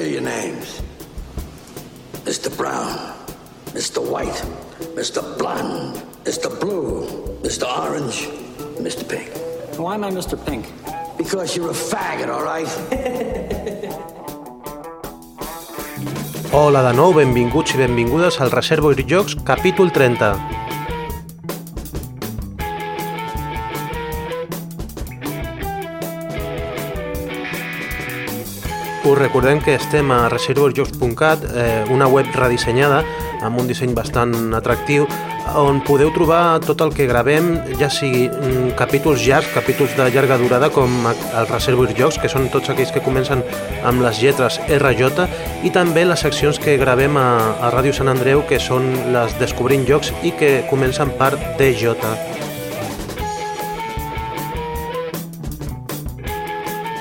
hear your names. Mr. Brown, Mr. White, Mr. Blonde, Mr. Blue, Mr. Orange, Mr. Pink. Why am I Mr. Pink? Because you're a faggot, all right? Hola de nou, benvinguts i benvingudes al Reservo i Jocs, capítol 30. Us recordem que estem a reservojocs.cat, eh, una web redissenyada amb un disseny bastant atractiu on podeu trobar tot el que gravem, ja sigui mm, capítols llargs, capítols de llarga durada com el Reservoir Jocs, que són tots aquells que comencen amb les lletres RJ, i també les seccions que gravem a, a Ràdio Sant Andreu, que són les Descobrint Jocs i que comencen per DJ.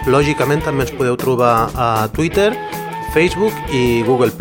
Lògicament també ens podeu trobar a Twitter, Facebook i Google+.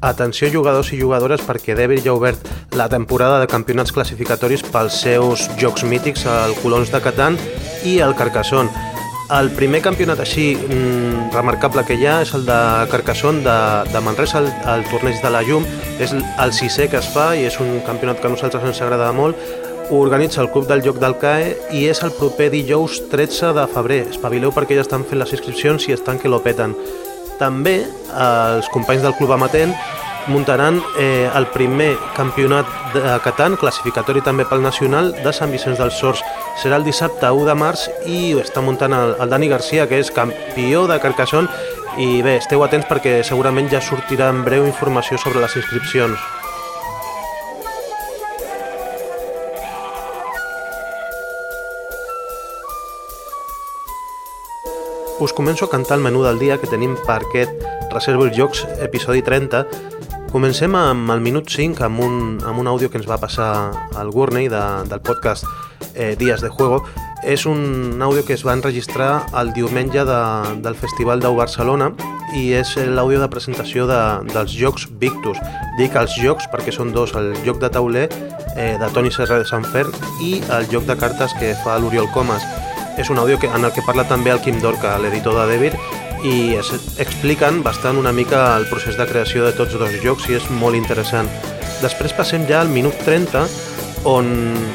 Atenció jugadors i jugadores perquè Devir ja ha obert la temporada de campionats classificatoris pels seus jocs mítics al Colons de Catan i al Carcassonne. El primer campionat així mm, remarcable que hi ha és el de Carcassonne de, de Manresa, el, el torneig de la Llum. És el sisè que es fa i és un campionat que a nosaltres ens agrada molt. Ho organitza el Club del Joc del CAE i és el proper dijous 13 de febrer. Espavileu perquè ja estan fent les inscripcions i estan que lo peten. També els companys del Club Amatent muntaran eh, el primer campionat de Catan, classificatori també pel Nacional, de Sant Vicenç dels Sorts. Serà el dissabte 1 de març i està muntant el, el Dani Garcia, que és campió de Carcassonne, i bé, esteu atents perquè segurament ja sortirà en breu informació sobre les inscripcions. Us començo a cantar el menú del dia que tenim per aquest Reservo els Jocs, episodi 30. Comencem amb el minut 5, amb un, amb un àudio que ens va passar al Gurney de, del podcast eh, Dies de Juego. És un àudio que es va enregistrar el diumenge de, del Festival d'Au Barcelona i és l'àudio de presentació de, dels jocs Victus. Dic els jocs perquè són dos, el joc de tauler eh, de Toni Serra de Sant Fern i el joc de cartes que fa l'Oriol Comas és un àudio que, en el que parla també el Quim Dorca, l'editor de Devir, i es expliquen bastant una mica el procés de creació de tots dos jocs i és molt interessant. Després passem ja al minut 30, on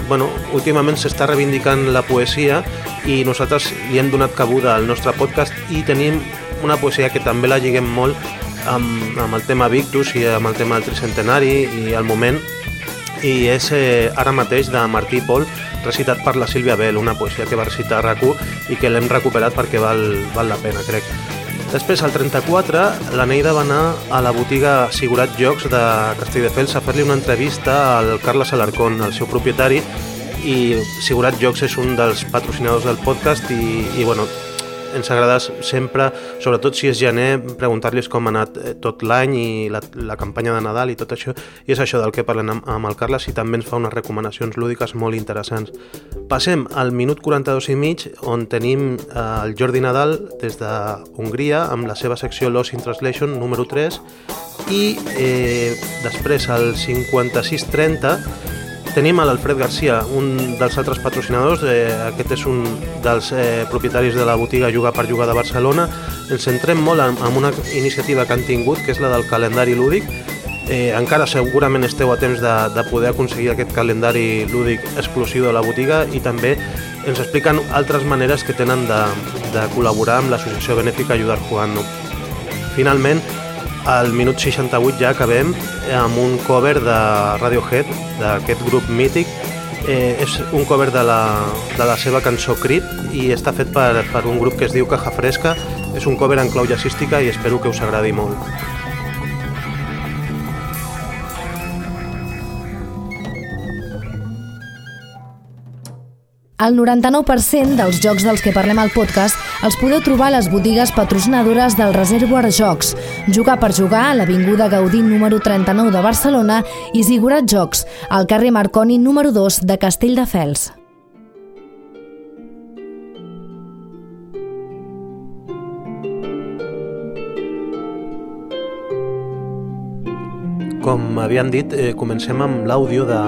bueno, últimament s'està reivindicant la poesia i nosaltres li hem donat cabuda al nostre podcast i tenim una poesia que també la lliguem molt amb, amb el tema Victus i amb el tema del tricentenari i el moment i és eh, ara mateix de Martí Pol recitat per la Sílvia Bell, una poesia que va recitar a rac i que l'hem recuperat perquè val, val la pena, crec. Després, al 34, la Neida va anar a la botiga Sigurat Jocs de Castelldefels a fer-li una entrevista al Carles Alarcón, el seu propietari, i Sigurat Jocs és un dels patrocinadors del podcast i, i bueno, ens agrada sempre, sobretot si és gener, preguntar-los com ha anat eh, tot l'any i la, la campanya de Nadal i tot això, i és això del que parlem amb, amb el Carles i també ens fa unes recomanacions lúdiques molt interessants. Passem al minut 42 i mig, on tenim eh, el Jordi Nadal des de Hongria amb la seva secció Lost in Translation número 3 i eh, després al 56-30 Tenim a l'Alfred Garcia, un dels altres patrocinadors, eh, aquest és un dels eh, propietaris de la botiga Jugar per Jugar de Barcelona. Ens centrem molt en, en una iniciativa que han tingut, que és la del calendari lúdic. Eh, encara segurament esteu a temps de, de poder aconseguir aquest calendari lúdic exclusiu de la botiga i també ens expliquen altres maneres que tenen de, de col·laborar amb l'associació benèfica Ajudar Jugando. Finalment, al minut 68 ja acabem amb un cover de Radiohead, d'aquest grup mític. Eh, és un cover de la, de la seva cançó Creep i està fet per, per un grup que es diu Caja Fresca. És un cover en clau jazzística i espero que us agradi molt. El 99% dels jocs dels que parlem al podcast els podeu trobar a les botigues patrocinadores del Reservoir Jocs, Jugar per Jugar a l'Avinguda Gaudí número 39 de Barcelona i Zigurat Jocs, al carrer Marconi número 2 de Castelldefels. Com havíem dit, eh, comencem amb l'àudio de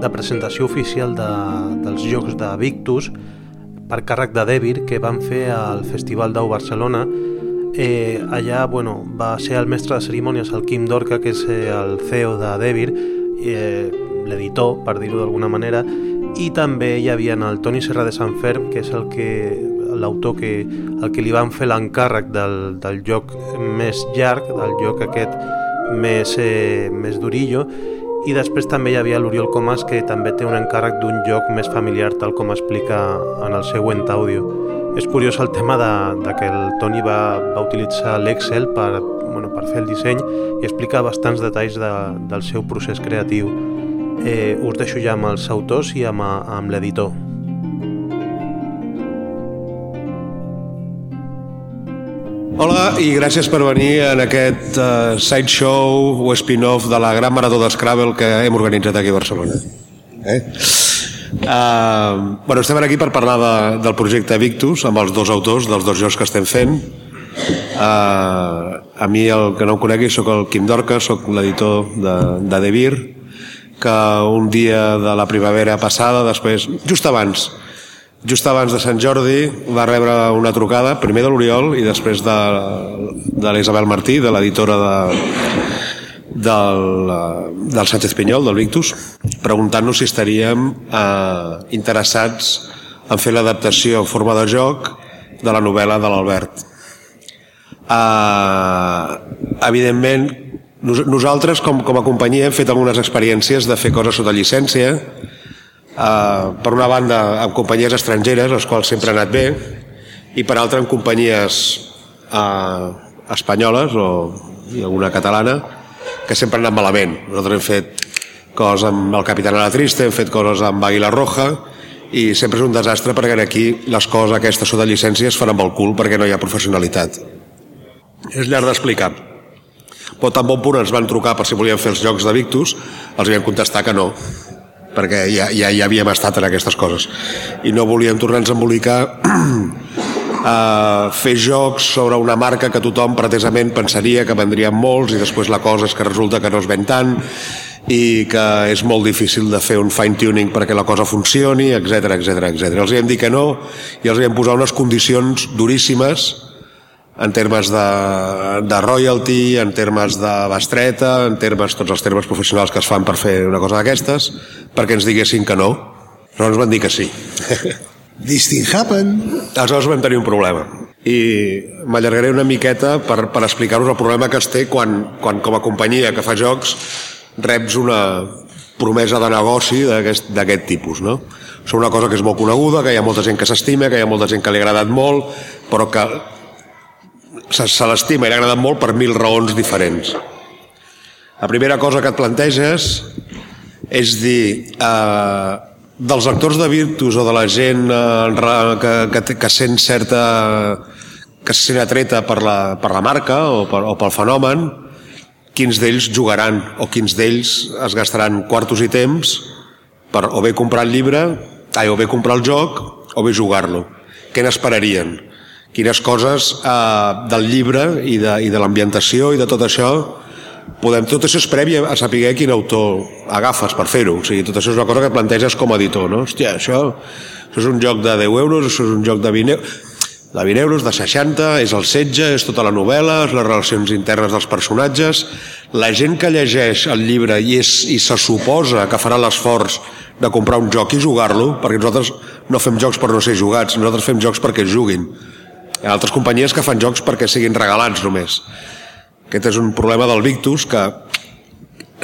de presentació oficial de, dels Jocs de Victus per càrrec de Debir que van fer al Festival d'Au Barcelona. Eh, allà bueno, va ser el mestre de cerimònies el Quim Dorca que és eh, el CEO de Debir eh, l'editor per dir-ho d'alguna manera. I també hi havia el Toni Serra de Sant Ferm que és el que l'autor que, el que li van fer l'encàrrec del, del joc més llarg, del joc aquest més, eh, més durillo, i després també hi havia l'Oriol Comas que també té un encàrrec d'un joc més familiar tal com explica en el següent àudio. És curiós el tema de, de que el Toni va, va utilitzar l'Excel per, bueno, per fer el disseny i explica bastants detalls de, del seu procés creatiu. Eh, us deixo ja amb els autors i amb, amb l'editor. Hola i gràcies per venir en aquest uh, sideshow o spin-off de la gran marató d'Scrabble que hem organitzat aquí a Barcelona. Eh? Uh, bueno, estem aquí per parlar de, del projecte Victus amb els dos autors dels dos jocs que estem fent. Uh, a mi, el que no em conegui, sóc el Quim Dorca, sóc l'editor de, de Devir, que un dia de la primavera passada, després, just abans just abans de Sant Jordi va rebre una trucada, primer de l'Oriol i després de, de l'Isabel Martí, de l'editora de, del, del Sánchez Pinyol, del Victus, preguntant-nos si estaríem eh, interessats en fer l'adaptació en forma de joc de la novel·la de l'Albert. Eh, evidentment, nosaltres com, com a companyia hem fet algunes experiències de fer coses sota llicència, Uh, per una banda amb companyies estrangeres, les quals sempre han anat bé, i per altra amb companyies uh, espanyoles o i alguna catalana que sempre han anat malament. Nosaltres hem fet coses amb el Capitán la Triste, hem fet coses amb Águila Roja i sempre és un desastre perquè aquí les coses aquestes sota llicència es fan amb el cul perquè no hi ha professionalitat. És llarg d'explicar. Però tan bon punt ens van trucar per si volien fer els jocs de Victus, els vam contestar que no, perquè ja, ja, ja havíem estat en aquestes coses i no volíem tornar-nos a embolicar a fer jocs sobre una marca que tothom pretesament pensaria que vendrien molts i després la cosa és que resulta que no es ven tant i que és molt difícil de fer un fine-tuning perquè la cosa funcioni, etc etc etc. Els vam dir que no i els vam posar unes condicions duríssimes en termes de, de royalty, en termes de bestreta, en termes, tots els termes professionals que es fan per fer una cosa d'aquestes, perquè ens diguessin que no. Però ens van dir que sí. This thing happened. Aleshores vam tenir un problema. I m'allargaré una miqueta per, per explicar-vos el problema que es té quan, quan com a companyia que fa jocs reps una promesa de negoci d'aquest tipus, no? Són una cosa que és molt coneguda, que hi ha molta gent que s'estima, que hi ha molta gent que li ha agradat molt, però que se, se l'estima i l'ha agradat molt per mil raons diferents. La primera cosa que et planteges és dir, eh, dels actors de Virtus o de la gent eh, que, que, que sent certa que se sent atreta per la, per la marca o, per, o pel fenomen, quins d'ells jugaran o quins d'ells es gastaran quartos i temps per o bé comprar el llibre, ai, o bé comprar el joc o bé jugar-lo. Què n'esperarien? Quines coses eh, del llibre i de, i de l'ambientació i de tot això podem, tot això és previ a saber quin autor agafes per fer-ho o sigui, tot això és una cosa que planteges com a editor no? hòstia, això, això és un joc de 10 euros això és un joc de 20 euros de 20 euros, de 60, és el setge, és tota la novel·la, és les relacions internes dels personatges. La gent que llegeix el llibre i, és, i se suposa que farà l'esforç de comprar un joc i jugar-lo, perquè nosaltres no fem jocs per no ser jugats, nosaltres fem jocs perquè es juguin. Hi ha altres companyies que fan jocs perquè siguin regalats només. Aquest és un problema del Victus que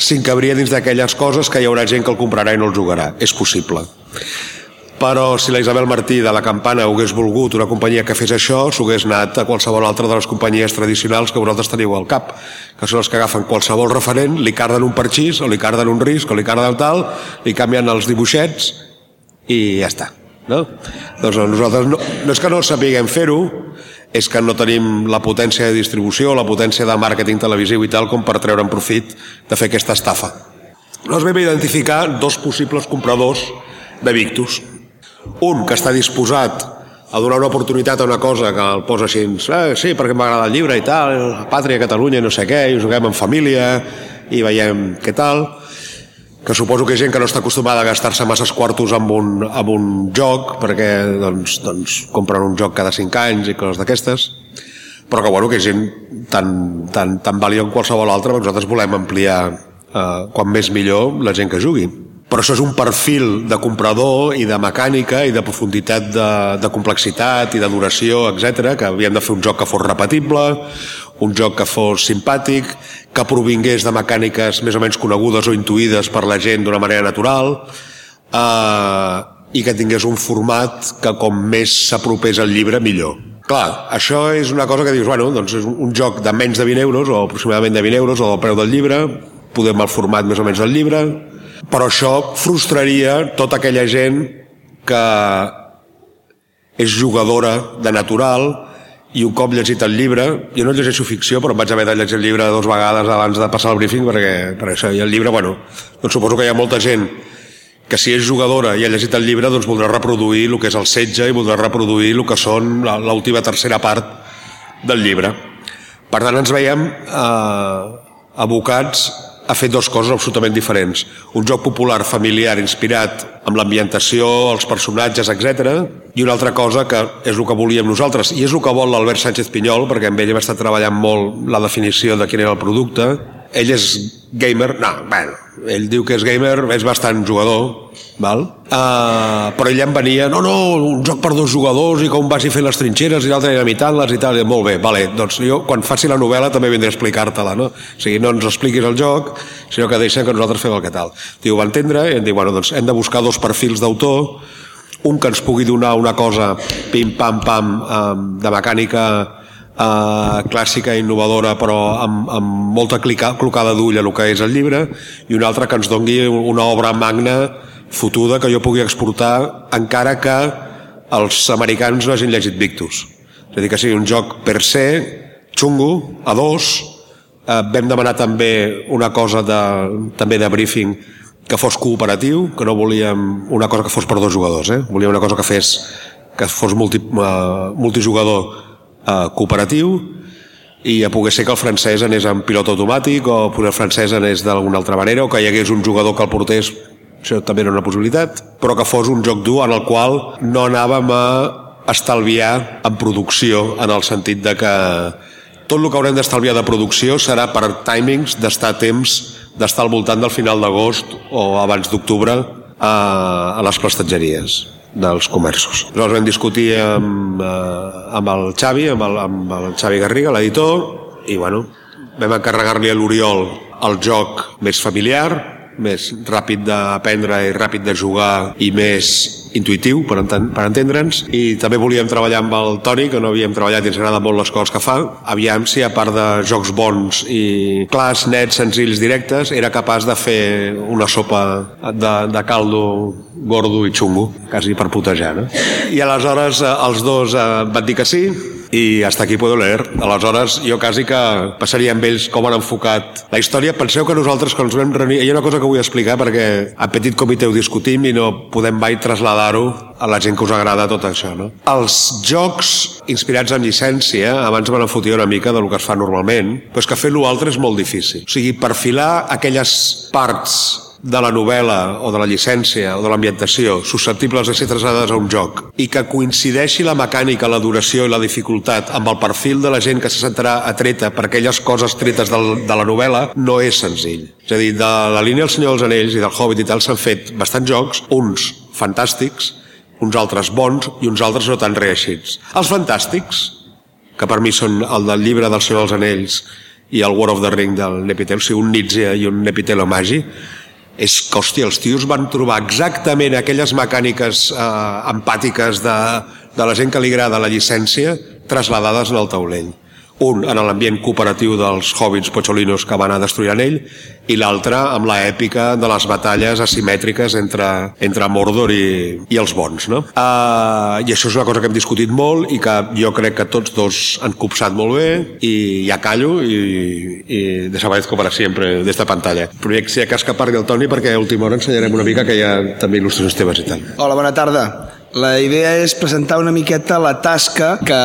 s'incabria dins d'aquelles coses que hi haurà gent que el comprarà i no el jugarà. És possible. Però si la Isabel Martí de la Campana hagués volgut una companyia que fes això, s'hagués anat a qualsevol altra de les companyies tradicionals que vosaltres teniu al cap, que són els que agafen qualsevol referent, li carden un parxís, o li carden un risc, o li carden tal, li canvien els dibuixets i ja està. No? Doncs nosaltres no, no és que no sapiguem fer-ho, és que no tenim la potència de distribució, la potència de màrqueting televisiu i tal com per treure'n profit de fer aquesta estafa. Nos vam identificar dos possibles compradors de Victus. Un que està disposat a donar una oportunitat a una cosa que el posa així, eh, sí, perquè m'agrada el llibre i tal, Pàtria, Catalunya, no sé què, i juguem en família i veiem què tal, que suposo que gent que no està acostumada a gastar-se masses quartos amb un, amb un joc, perquè doncs, doncs, compren un joc cada 5 anys i coses d'aquestes, però que, bueno, que ha gent tan, tan, tan vàlida com qualsevol altra, però nosaltres volem ampliar eh, quan més millor la gent que jugui. Però això és un perfil de comprador i de mecànica i de profunditat de, de complexitat i de duració, etc que havíem de fer un joc que fos repetible, un joc que fos simpàtic, que provingués de mecàniques més o menys conegudes o intuïdes per la gent d'una manera natural, eh, i que tingués un format que com més s'apropés al llibre, millor. Clar, això és una cosa que dius, bueno, doncs és un joc de menys de 20 euros, o aproximadament de 20 euros, o del preu del llibre, podem el format més o menys del llibre, però això frustraria tota aquella gent que és jugadora de natural i un cop llegit el llibre, jo no llegeixo ficció, però vaig haver de llegir el llibre dues vegades abans de passar el briefing, perquè, per això, i el llibre, bueno, doncs suposo que hi ha molta gent que si és jugadora i ha llegit el llibre, doncs voldrà reproduir el que és el setge i voldrà reproduir el que són l'última tercera part del llibre. Per tant, ens veiem eh, abocats ha fet dues coses absolutament diferents. Un joc popular familiar inspirat amb l'ambientació, els personatges, etc. I una altra cosa que és el que volíem nosaltres, i és el que vol l'Albert Sánchez Pinyol, perquè amb ell hem estat treballant molt la definició de quin era el producte. Ell és gamer, no, bueno, ell diu que és gamer, és bastant jugador, val? Uh, però ell em venia, no, no, un joc per dos jugadors i com vagi fent les trinxeres i l'altre imitant-les i tal, i molt bé, vale, doncs jo quan faci la novel·la també vindré a explicar-te-la, no? O sigui, no ens expliquis el joc, sinó que deixem que nosaltres fem el que tal. Diu, va entendre, i em diu, bueno, doncs hem de buscar dos perfils d'autor, un que ens pugui donar una cosa pim-pam-pam de mecànica eh, clàssica i innovadora però amb, amb molta clica, clocada d'ull a el que és el llibre i un altre que ens dongui una obra magna fotuda que jo pugui exportar encara que els americans no hagin llegit Victus. És a dir, que sigui un joc per se xungo, a dos. Eh, vam demanar també una cosa de, també de briefing que fos cooperatiu, que no volíem una cosa que fos per dos jugadors, eh? volíem una cosa que fes que fos multi, uh, multijugador eh, cooperatiu i a poder ser que el francès anés en pilot automàtic o el francès anés d'alguna altra manera o que hi hagués un jugador que el portés això també era una possibilitat però que fos un joc dur en el qual no anàvem a estalviar en producció en el sentit de que tot el que haurem d'estalviar de producció serà per timings d'estar temps d'estar al voltant del final d'agost o abans d'octubre a, a les prestatgeries dels comerços. Llavors vam discutir amb, eh, amb el Xavi, amb el, amb el Xavi Garriga, l'editor, i bueno, vam encarregar-li a l'Oriol el joc més familiar, més ràpid d'aprendre i ràpid de jugar i més intuïtiu per, enten per entendre'ns. I també volíem treballar amb el Toni que no havíem treballat i ens agrada molt les coses que fa. Aviam si a part de jocs bons i clars, nets, senzills, directes era capaç de fer una sopa de, de caldo gordo i xungo quasi per putejar no? i aleshores eh, els dos eh, van dir que sí i hasta aquí puedo leer. Aleshores, jo quasi que passaria amb ells com han enfocat la història. Penseu que nosaltres, quan ens vam reunir... Hi ha una cosa que vull explicar perquè a petit comitè ho discutim i no podem mai traslladar-ho a la gent que us agrada tot això. No? Els jocs inspirats en llicència, abans me n'enfotia una mica del que es fa normalment, però és que fer-lo altre és molt difícil. O sigui, perfilar aquelles parts de la novel·la o de la llicència o de l'ambientació susceptibles de ser traslladades a un joc i que coincideixi la mecànica, la duració i la dificultat amb el perfil de la gent que se sentirà atreta per aquelles coses tretes del, de la novel·la no és senzill. És a dir, de la línia del Senyor dels Anells i del Hobbit i tal s'han fet bastants jocs, uns fantàstics, uns altres bons i uns altres no tan reeixits. Els fantàstics, que per mi són el del llibre del Senyor dels Anells i el War of the Ring del Nepitel, o sigui, un Nietzsche i un Nepitelo magi, és que, hòstia, els tios van trobar exactament aquelles mecàniques eh, empàtiques de, de la gent que li agrada la llicència trasladades en el taulell un en l'ambient cooperatiu dels hobbits pocholinos que van a destruir ell i l'altre amb l'èpica de les batalles asimètriques entre, entre Mordor i, i els bons no? Uh, i això és una cosa que hem discutit molt i que jo crec que tots dos han copsat molt bé i ja callo i, i desaparezco para sempre d'esta pantalla. Però si a cas que parli el Toni perquè a última hora ensenyarem una mica que hi ha també il·lustracions teves i tal. Hola, bona tarda. La idea és presentar una miqueta la tasca que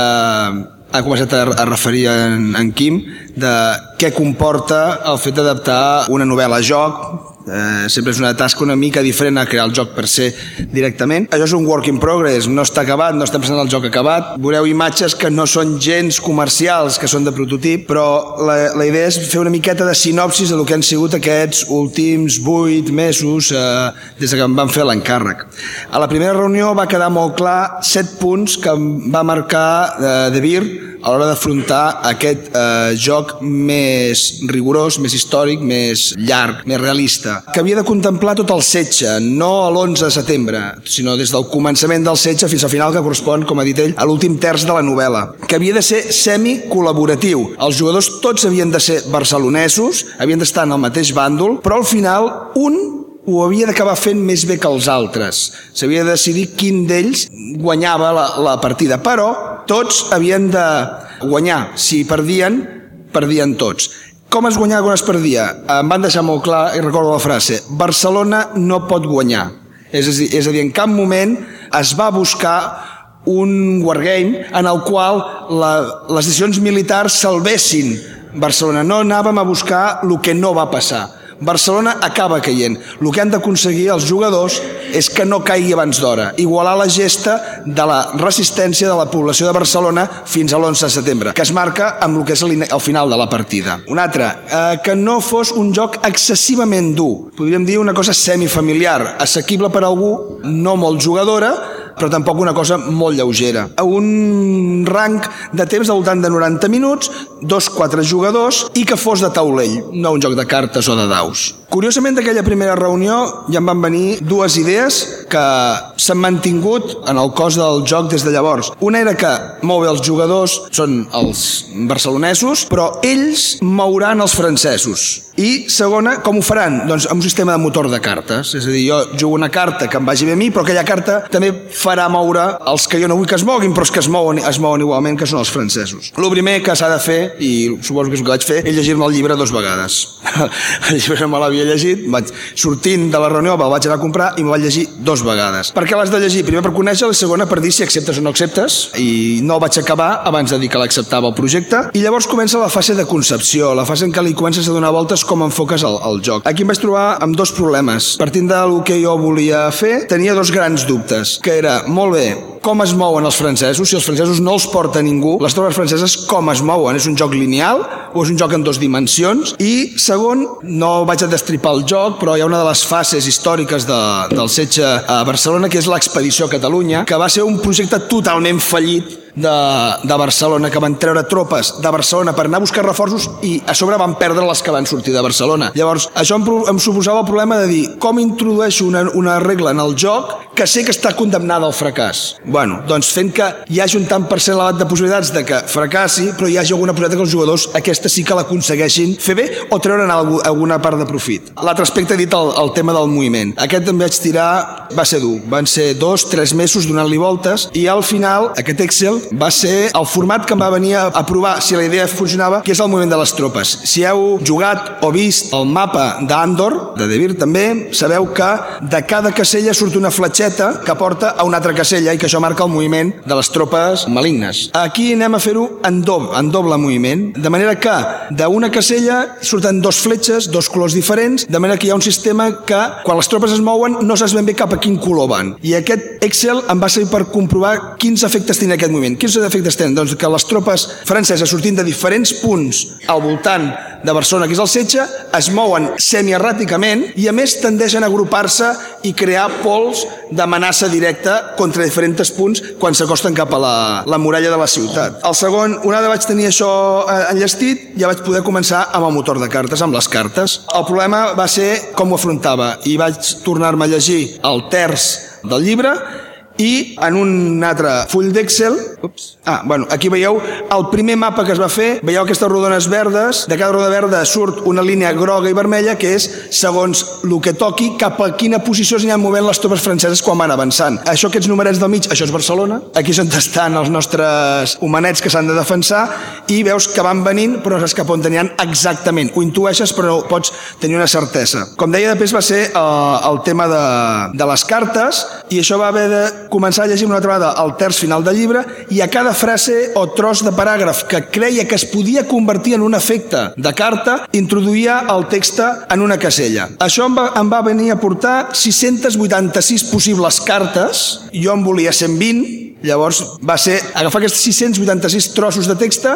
ha començat a, a referir en, en Quim de què comporta el fet d'adaptar una novel·la a joc Eh, sempre és una tasca una mica diferent a crear el joc per ser directament. Això és un work in progress, no està acabat, no estem pensant el joc acabat. Veureu imatges que no són gens comercials, que són de prototip, però la, la idea és fer una miqueta de sinopsis de lo que han sigut aquests últims vuit mesos eh, des que em van fer l'encàrrec. A la primera reunió va quedar molt clar set punts que va marcar eh, De Beer a l'hora d'afrontar aquest eh, joc més rigorós, més històric, més llarg, més realista, que havia de contemplar tot el setge, no a l'11 de setembre, sinó des del començament del setge fins al final, que correspon, com ha dit ell, a l'últim terç de la novel·la, que havia de ser semi-col·laboratiu. Els jugadors tots havien de ser barcelonesos, havien d'estar en el mateix bàndol, però al final un ho havia d'acabar fent més bé que els altres. S'havia de decidir quin d'ells guanyava la, la partida, però tots havien de guanyar. Si perdien, perdien tots. Com es guanyava quan es perdia? Em van deixar molt clar, i recordo la frase, Barcelona no pot guanyar. És a dir, és a dir en cap moment es va buscar un wargame en el qual la, les decisions militars salvessin Barcelona. No anàvem a buscar el que no va passar Barcelona acaba caient. El que han d'aconseguir els jugadors és que no caigui abans d'hora, igualar la gesta de la resistència de la població de Barcelona fins a l'11 de setembre, que es marca amb el que és el final de la partida. Un altre, eh, que no fos un joc excessivament dur, podríem dir una cosa semifamiliar, assequible per a algú no molt jugadora, però tampoc una cosa molt lleugera. A un rang de temps al voltant de 90 minuts, dos, quatre jugadors i que fos de taulell, no un joc de cartes o de daus. Curiosament, d'aquella primera reunió ja em van venir dues idees que s'han mantingut en el cos del joc des de llavors. Una era que, bé, els jugadors són els barcelonesos, però ells mouran els francesos. I segona, com ho faran? Doncs amb un sistema de motor de cartes. És a dir, jo jugo una carta que em vagi bé a mi, però aquella carta també farà moure els que jo no vull que es moguin, però els que es mouen, es mouen igualment, que són els francesos. El primer que s'ha de fer, i suposo que és el que vaig fer, és llegir-me el llibre dos vegades. el llibre me l'havia llegit, vaig sortint de la reunió, me'l vaig anar a comprar i me'l vaig llegir dos vegades. Per què l'has de llegir? Primer per conèixer, la segona per dir si acceptes o no acceptes, i no vaig acabar abans de dir que l'acceptava el projecte, i llavors comença la fase de concepció, la fase en què li comences a donar voltes com enfoques el, el joc. Aquí em vaig trobar amb dos problemes. Partint del que jo volia fer, tenia dos grans dubtes, que era, molt bé, com es mouen els francesos, si els francesos no els porta ningú, les tropes franceses com es mouen, és un joc lineal o és un joc en dos dimensions? I segon, no vaig a destripar el joc, però hi ha una de les fases històriques de, del setge a Barcelona, que és l'expedició a Catalunya, que va ser un projecte totalment fallit de, de Barcelona, que van treure tropes de Barcelona per anar a buscar reforços i a sobre van perdre les que van sortir de Barcelona. Llavors, això em, em suposava el problema de dir com introdueixo una, una regla en el joc que sé que està condemnada al fracàs. Bueno, doncs fent que hi hagi un tant per cent elevat de possibilitats de que fracassi, però hi hagi alguna possibilitat que els jugadors aquesta sí que l'aconsegueixin fer bé o treure'n alguna part de profit. L'altre aspecte dit el, el tema del moviment. Aquest també vaig tirar, va ser dur. Van ser dos, tres mesos donant-li voltes i al final aquest Excel va ser el format que em va venir a provar si la idea funcionava, que és el moviment de les tropes. Si heu jugat o vist el mapa d'Andor, de Devir també, sabeu que de cada casella surt una fletxeta que porta a una altra casella i que això marca el moviment de les tropes malignes. Aquí anem a fer-ho en, doble, en doble moviment, de manera que d'una casella surten dos fletxes, dos colors diferents, de manera que hi ha un sistema que quan les tropes es mouen no saps ben bé cap a quin color van. I aquest Excel em va servir per comprovar quins efectes tenia aquest moviment. Quins efectes tenen? Doncs que les tropes franceses sortint de diferents punts al voltant de Barcelona, que és el setge, es mouen semierràticament i a més tendeixen a agrupar-se i crear pols d'amenaça directa contra diferents punts quan s'acosten cap a la, la muralla de la ciutat. El segon, una vegada vaig tenir això eh, enllestit, ja vaig poder començar amb el motor de cartes, amb les cartes. El problema va ser com ho afrontava i vaig tornar-me a llegir el terç del llibre i en un altre full d'Excel ah, bueno, aquí veieu el primer mapa que es va fer veieu aquestes rodones verdes de cada roda verda surt una línia groga i vermella que és segons el que toqui cap a quina posició s'aniran movent les tropes franceses quan van avançant. Això aquests numerets del mig, això és Barcelona. Aquí és on estan els nostres humanets que s'han de defensar i veus que van venint però no saps cap on tenien exactament. Ho intueixes però no pots tenir una certesa. Com deia després va ser eh, el tema de, de les cartes i això va haver de començar a llegir una altra vegada el terç final del llibre i a cada frase o tros de paràgraf que creia que es podia convertir en un efecte de carta, introduïa el text en una casella. Això em va, em va venir a portar 686 possibles cartes, jo en volia 120, Llavors va ser agafar aquests 686 trossos de text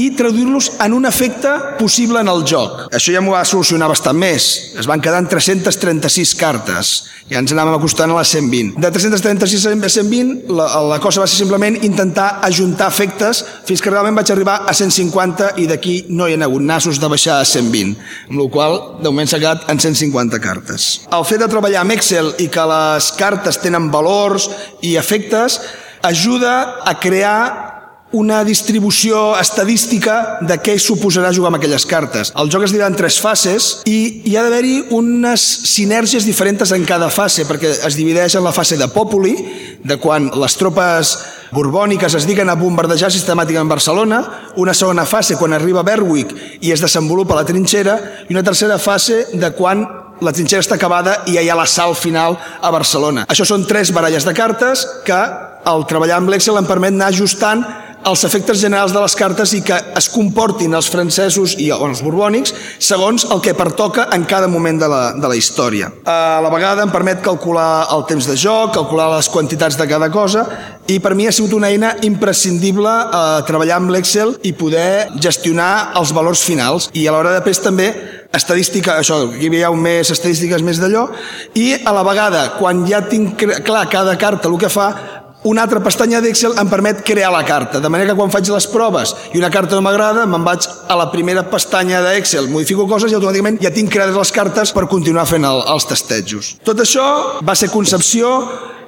i traduir-los en un efecte possible en el joc. Això ja m'ho va solucionar bastant més. Es van quedar en 336 cartes. Ja ens anàvem acostant a les 120. De 336 a 120 la, la cosa va ser simplement intentar ajuntar efectes fins que realment vaig arribar a 150 i d'aquí no hi ha hagut nassos de baixar a 120. Amb la qual de moment s'ha quedat en 150 cartes. El fet de treballar amb Excel i que les cartes tenen valors i efectes ajuda a crear una distribució estadística de què suposarà jugar amb aquelles cartes. El joc es dirà en tres fases i hi ha d'haver-hi unes sinergies diferents en cada fase, perquè es divideix en la fase de Populi, de quan les tropes borbòniques es diguen a bombardejar sistemàticament Barcelona, una segona fase quan arriba Berwick i es desenvolupa la trinxera, i una tercera fase de quan la trinxera està acabada i ja hi ha l'assalt final a Barcelona. Això són tres baralles de cartes que el treballar amb l'Excel em permet anar ajustant els efectes generals de les cartes i que es comportin els francesos i els borbònics segons el que pertoca en cada moment de la, de la història. A la vegada em permet calcular el temps de joc, calcular les quantitats de cada cosa i per mi ha sigut una eina imprescindible a eh, treballar amb l'Excel i poder gestionar els valors finals i a l'hora de pes també estadística, això, aquí veieu més estadístiques més d'allò, i a la vegada, quan ja tinc clar cada carta el que fa, una altra pestanya d'Excel em permet crear la carta, de manera que quan faig les proves i una carta no m'agrada, me'n vaig a la primera pestanya d'Excel, modifico coses i automàticament ja tinc creades les cartes per continuar fent el, els testejos. Tot això va ser concepció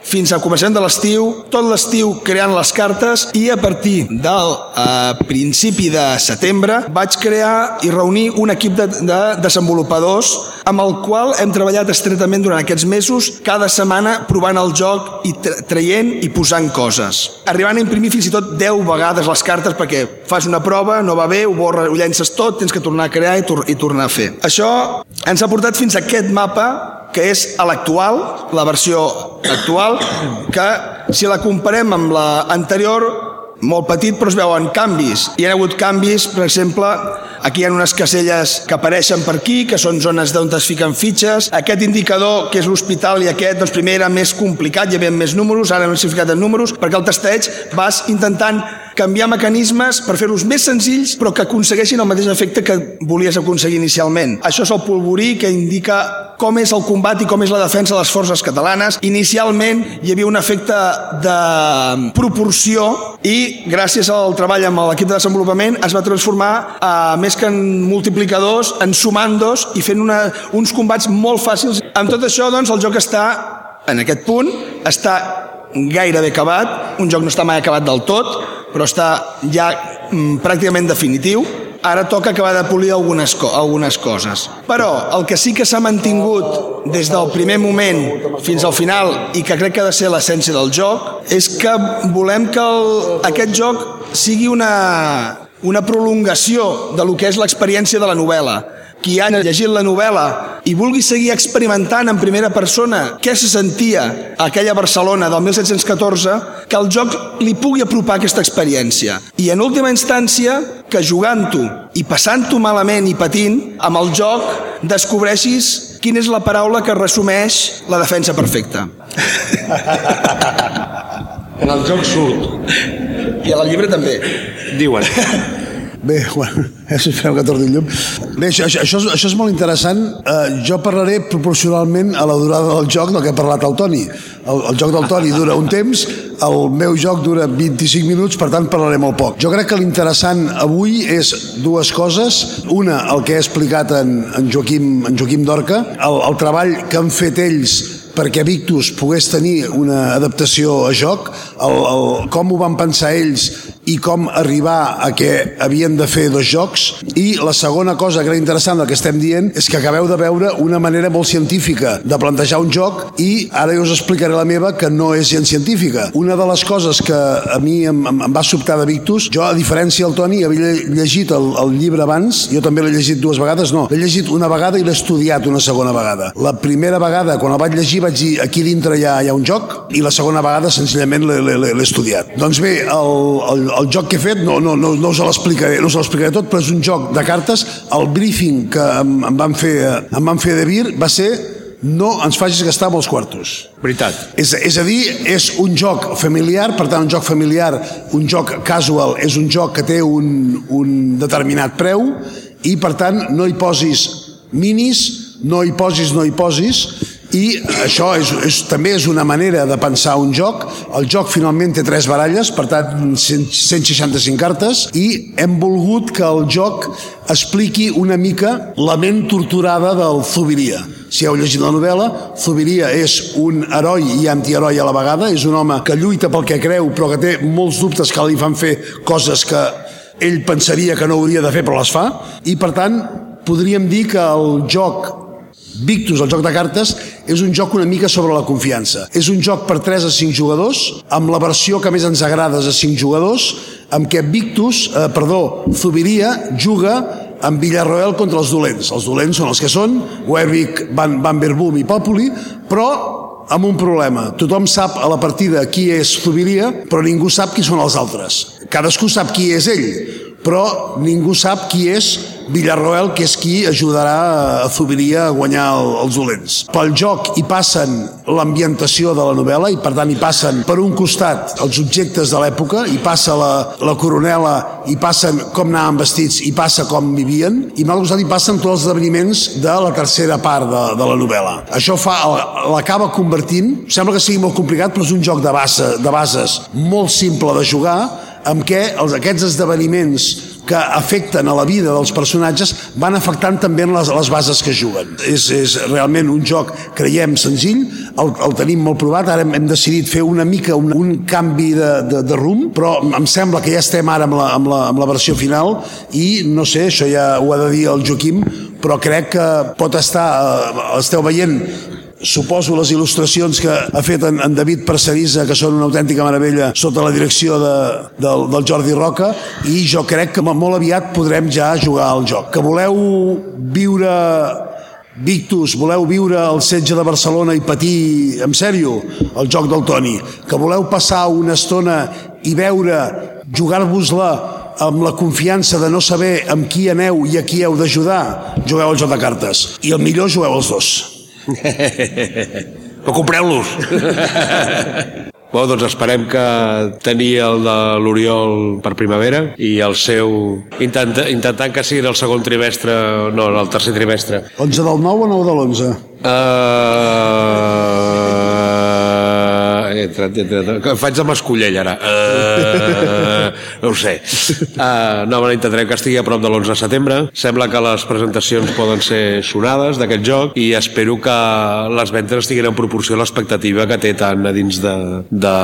fins al començament de l'estiu, tot l'estiu creant les cartes i a partir del eh, principi de setembre vaig crear i reunir un equip de, de desenvolupadors amb el qual hem treballat estretament durant aquests mesos, cada setmana provant el joc i traient i posant coses. Arribant a imprimir fins i tot 10 vegades les cartes perquè fas una prova, no va bé, ho, borra, ho llences tot, tens que tornar a crear i, tor i tornar a fer. Això ens ha portat fins a aquest mapa que és a l'actual, la versió actual, que si la comparem amb la anterior molt petit però es veuen canvis. Hi ha hagut canvis, per exemple, aquí hi ha unes caselles que apareixen per aquí, que són zones d'on es fiquen fitxes. Aquest indicador, que és l'hospital, i aquest, doncs primer era més complicat, hi havia més números, ara s'hi ficat en números, perquè el testeig vas intentant canviar mecanismes per fer-los més senzills però que aconsegueixin el mateix efecte que volies aconseguir inicialment. Això és el polvorí que indica com és el combat i com és la defensa de les forces catalanes. Inicialment hi havia un efecte de proporció i gràcies al treball amb l'equip de desenvolupament es va transformar a, més que en multiplicadors, en sumandos i fent una, uns combats molt fàcils. Amb tot això, doncs, el joc està en aquest punt, està gairebé acabat, un joc no està mai acabat del tot, però està ja mm, pràcticament definitiu. Ara toca acabar de polir algunes, co algunes coses. Però el que sí que s'ha mantingut des del primer moment fins al final i que crec que ha de ser l'essència del joc és que volem que el, aquest joc sigui una, una prolongació de lo que és l'experiència de la novel·la qui ha llegit la novel·la i vulgui seguir experimentant en primera persona què se sentia a aquella Barcelona del 1714, que el joc li pugui apropar aquesta experiència. I en última instància, que jugant-ho i passant-ho malament i patint, amb el joc descobreixis quina és la paraula que resumeix la defensa perfecta. En el joc surt. I a la llibre també. Diuen. Bé, bueno, ja si fem que torni el llum. Bé, això, això, és, això és molt interessant. Uh, jo parlaré proporcionalment a la durada del joc del que ha parlat el Toni. El, el joc del Toni dura un temps, el meu joc dura 25 minuts, per tant parlaré molt poc. Jo crec que l'interessant avui és dues coses. Una, el que ha explicat en, en, Joaquim, en Joaquim Dorca, el, el treball que han fet ells perquè Victus pogués tenir una adaptació a joc, el, el, com ho van pensar ells i com arribar a que havien de fer dos jocs i la segona cosa que era interessant del que estem dient és que acabeu de veure una manera molt científica de plantejar un joc i ara jo us explicaré la meva que no és gens científica. Una de les coses que a mi em, em, em va sobtar de Victus, jo a diferència del Toni havia llegit el, el llibre abans, jo també l'he llegit dues vegades, no, l'he llegit una vegada i l'he estudiat una segona vegada. La primera vegada, quan el vaig llegir, vaig dir aquí dintre hi ha, hi ha un joc i la segona vegada senzillament l'he estudiat. Doncs bé, el, el, el joc que he fet no, no, no, no us l'explicaré no us l'explicaré tot, però és un joc de cartes. El briefing que em, em van fer, em van fer de Vir va ser no ens facis gastar molts quartos. Veritat. És, és a dir, és un joc familiar, per tant, un joc familiar, un joc casual, és un joc que té un, un determinat preu i, per tant, no hi posis minis, no hi posis, no hi posis, i això és, és, també és una manera de pensar un joc. El joc finalment té tres baralles, per tant 165 cartes, i hem volgut que el joc expliqui una mica la ment torturada del Zubiria. Si heu llegit la novel·la, Zubiria és un heroi i antiheroi a la vegada, és un home que lluita pel que creu però que té molts dubtes que li fan fer coses que ell pensaria que no hauria de fer però les fa, i per tant podríem dir que el joc Victus, el joc de cartes, és un joc una mica sobre la confiança. És un joc per 3 a 5 jugadors, amb la versió que més ens agrada a 5 jugadors, amb què Victus, eh, perdó, Zubiria, juga amb Villarroel contra els dolents. Els dolents són els que són, Werwick, Van, Van Verboom i Populi, però amb un problema. Tothom sap a la partida qui és Zubiria, però ningú sap qui són els altres. Cadascú sap qui és ell, però ningú sap qui és Villarroel, que és qui ajudarà a Zubiria a guanyar el, els dolents. Pel joc hi passen l'ambientació de la novel·la i per tant hi passen per un costat els objectes de l'època, hi passa la, la coronela, hi passen com anaven vestits, hi passa com vivien i a costat hi passen tots els esdeveniments de la tercera part de, de la novel·la. Això fa l'acaba convertint, sembla que sigui molt complicat, però és un joc de, base, de bases molt simple de jugar, amb què els, aquests esdeveniments que afecten a la vida dels personatges van afectant també en les, les bases que juguen. És, és realment un joc, creiem, senzill, el, el tenim molt provat, ara hem, hem decidit fer una mica un, un canvi de, de, de rumb, però em sembla que ja estem ara amb la, amb, la, amb la versió final i no sé, això ja ho ha de dir el Joaquim, però crec que pot estar, eh, esteu veient suposo les il·lustracions que ha fet en, en David Parcerisa, que són una autèntica meravella, sota la direcció de, del, del Jordi Roca, i jo crec que molt aviat podrem ja jugar al joc. Que voleu viure Victus, voleu viure el setge de Barcelona i patir, en sèrio, el joc del Toni, que voleu passar una estona i veure, jugar-vos-la amb la confiança de no saber amb qui aneu i a qui heu d'ajudar, jugueu al joc de cartes. I el millor jugueu els dos. Però compreu-los. Bé, doncs esperem que tenir el de l'Oriol per primavera i el seu... Intenta, intentant que sigui el segon trimestre, no, el tercer trimestre. 11 del 9 o 9 de l'11? Uh, he entrat, he entrat. Faig de mascullell ara. Uh, no ho sé. Uh, no, bueno, intentarem que estigui a prop de l'11 de setembre. Sembla que les presentacions poden ser sonades d'aquest joc i espero que les ventes estiguin en proporció a l'expectativa que té tant a dins de, de,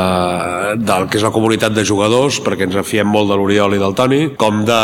del que és la comunitat de jugadors, perquè ens afiem molt de l'Oriol i del Toni, com de,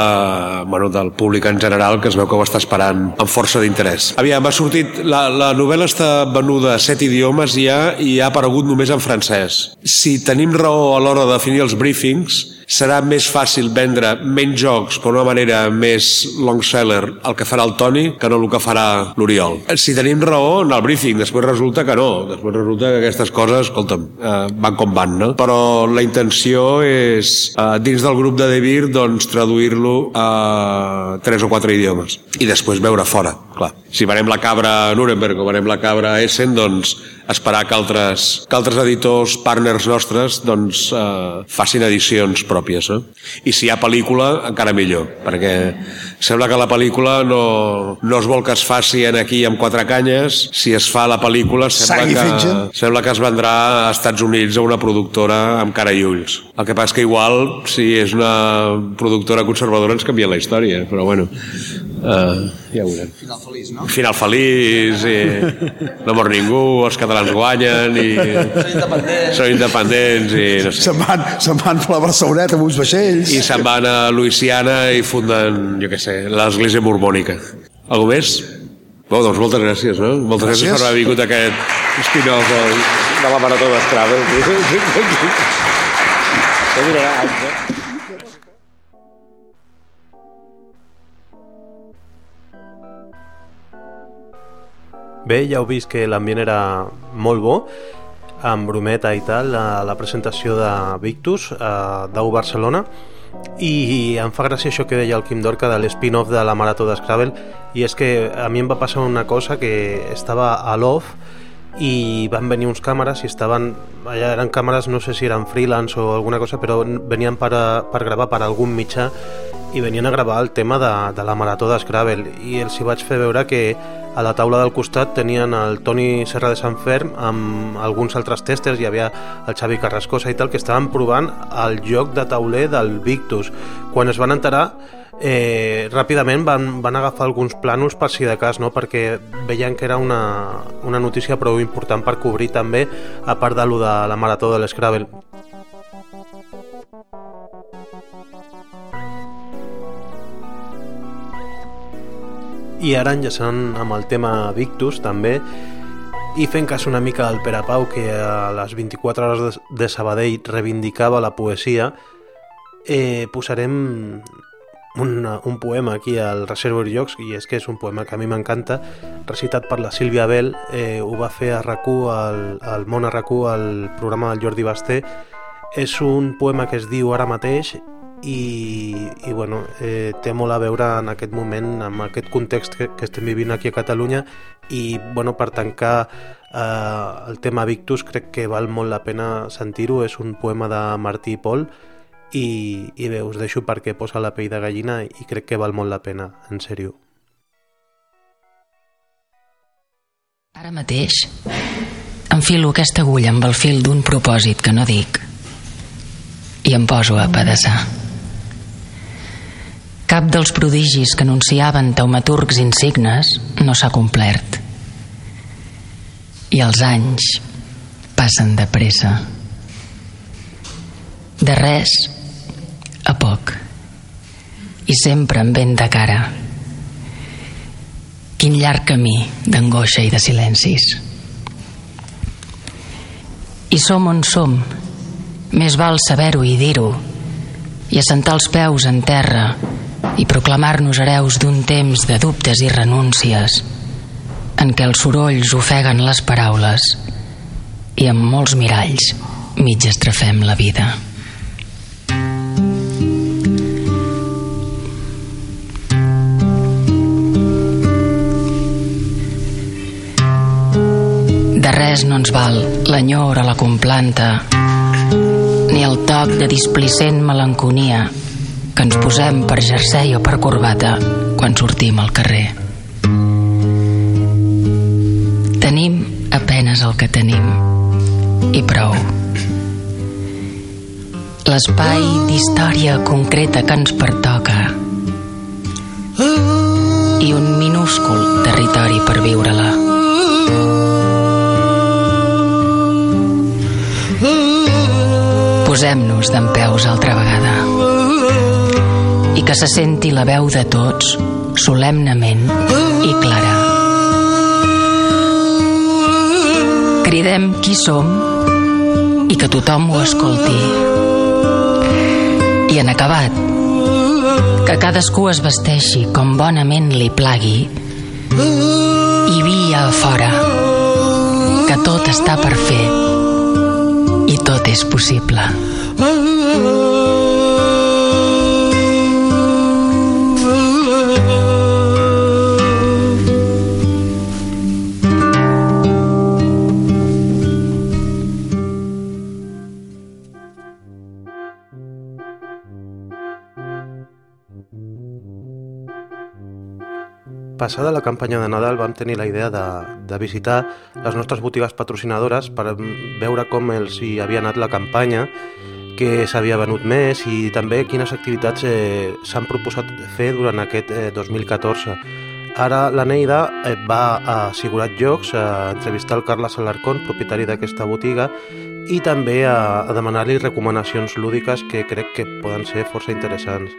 bueno, del públic en general, que es veu que ho està esperant amb força d'interès. Aviam, ha sortit... La, la novel·la està venuda a set idiomes ja i ha aparegut només en francès. Si tenim raó a l'hora de definir els briefings, serà més fàcil vendre menys jocs per una manera més long seller el que farà el Toni que no el que farà l'Oriol. Si tenim raó en el briefing, després resulta que no. Després resulta que aquestes coses, escolta'm, eh, van com van, no? Però la intenció és, eh, dins del grup de Devir, doncs, traduir-lo a tres o quatre idiomes. I després veure fora, clar. Si venem la cabra a Nuremberg o venem la cabra a Essen, doncs esperar que altres, que altres editors, partners nostres, doncs, eh, facin edicions pròpies. Eh? I si hi ha pel·lícula, encara millor, perquè sembla que la pel·lícula no, no es vol que es faci en aquí amb quatre canyes, si es fa la pel·lícula sembla que, sembla que es vendrà a Estats Units a una productora amb cara i ulls. El que passa que igual, si és una productora conservadora ens canvia la història, però bueno, Uh, ja ho veurem. Final feliç, no? Final feliç, i no mor ningú, els catalans guanyen i Són independents. són independents i no sé. Se'n van, se'n van per la Barceloneta amb uns vaixells. I se'n van a Louisiana i funden, jo què sé, l'església mormònica. Algú més? Bon, doncs moltes gràcies, no? Moltes gràcies, Gràcies. per haver vingut aquest spin-off de, de la Marató durarà anys, eh? Bé, ja heu vist que l'ambient era molt bo, amb brometa i tal, a la presentació de Victus, a Dau Barcelona, i em fa gràcia això que deia el Quim Dorca de l'spin-off de la Marató d'Scrabble, i és que a mi em va passar una cosa que estava a l'off i van venir uns càmeres i estaven allà eren càmeres, no sé si eren freelance o alguna cosa, però venien per, a, per gravar per algun mitjà i venien a gravar el tema de, de la marató d'Scrabble i els hi vaig fer veure que a la taula del costat tenien el Toni Serra de Sant Ferm amb alguns altres testers, hi havia el Xavi Carrascosa i tal, que estaven provant el joc de tauler del Victus. Quan es van enterar, eh, ràpidament van, van agafar alguns plànols per si de cas, no? perquè veien que era una, una notícia prou important per cobrir també, a part de lo de la marató de l'Scrabble. I ara enllaçant amb el tema Victus també i fent cas una mica al Pere Pau que a les 24 hores de- de Sabadell reivindicava la poesia eh, posarem un, un poema aquí al Reservoir Jocs i és que és un poema que a mi m'encanta recitat per la Sílvia Bell eh, ho va fer a rac al, al món a rac al programa del Jordi Basté. És un poema que es diu ara mateix i, i bueno, eh, té molt a veure en aquest moment amb aquest context que, que estem vivint aquí a Catalunya i bueno, per tancar eh, el tema Victus crec que val molt la pena sentir-ho és un poema de Martí i Pol i, i bé, us deixo perquè posa la pell de gallina i crec que val molt la pena, en sèrio. Ara mateix enfilo aquesta agulla amb el fil d'un propòsit que no dic i em poso a pedaçar. Cap dels prodigis que anunciaven taumaturgs insignes no s'ha complert. I els anys passen de pressa. De res a poc. I sempre amb vent de cara. Quin llarg camí d'angoixa i de silencis. I som on som. Més val saber-ho i dir-ho. I assentar els peus en terra i proclamar-nos hereus d'un temps de dubtes i renúncies en què els sorolls ofeguen les paraules i amb molts miralls mig estrafem la vida. De res no ens val l'enyor a la complanta ni el toc de displicent melanconia que ens posem per jersei o per corbata quan sortim al carrer. Tenim apenes el que tenim i prou. L'espai d'història concreta que ens pertoca i un minúscul territori per viure-la. Posem-nos d'en peus altra vegada i que se senti la veu de tots solemnement i clara. Cridem qui som i que tothom ho escolti. I en acabat, que cadascú es vesteixi com bonament li plagui i via a fora, que tot està per fer i tot és possible. Passada la campanya de Nadal vam tenir la idea de, de visitar les nostres botigues patrocinadores per veure com els hi havia anat la campanya, què s'havia venut més i també quines activitats eh, s'han proposat fer durant aquest eh, 2014. Ara la Neida eh, va a Sigurat Jocs a entrevistar el Carles Alarcón, propietari d'aquesta botiga, i també a, a demanar-li recomanacions lúdiques que crec que poden ser força interessants.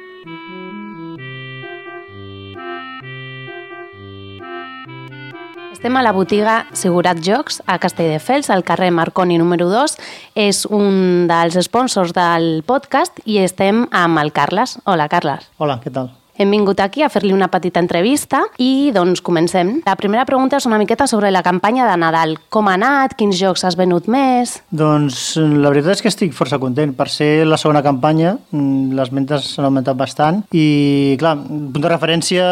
Estem a la botiga Segurat Jocs a Castelldefels, al carrer Marconi número 2. És un dels sponsors del podcast i estem amb el Carles. Hola, Carles. Hola, què tal? Hem vingut aquí a fer-li una petita entrevista i doncs comencem. La primera pregunta és una miqueta sobre la campanya de Nadal. Com ha anat? Quins jocs has venut més? Doncs la veritat és que estic força content. Per ser la segona campanya, mm, les ventes s'han augmentat bastant i, clar, punt de referència,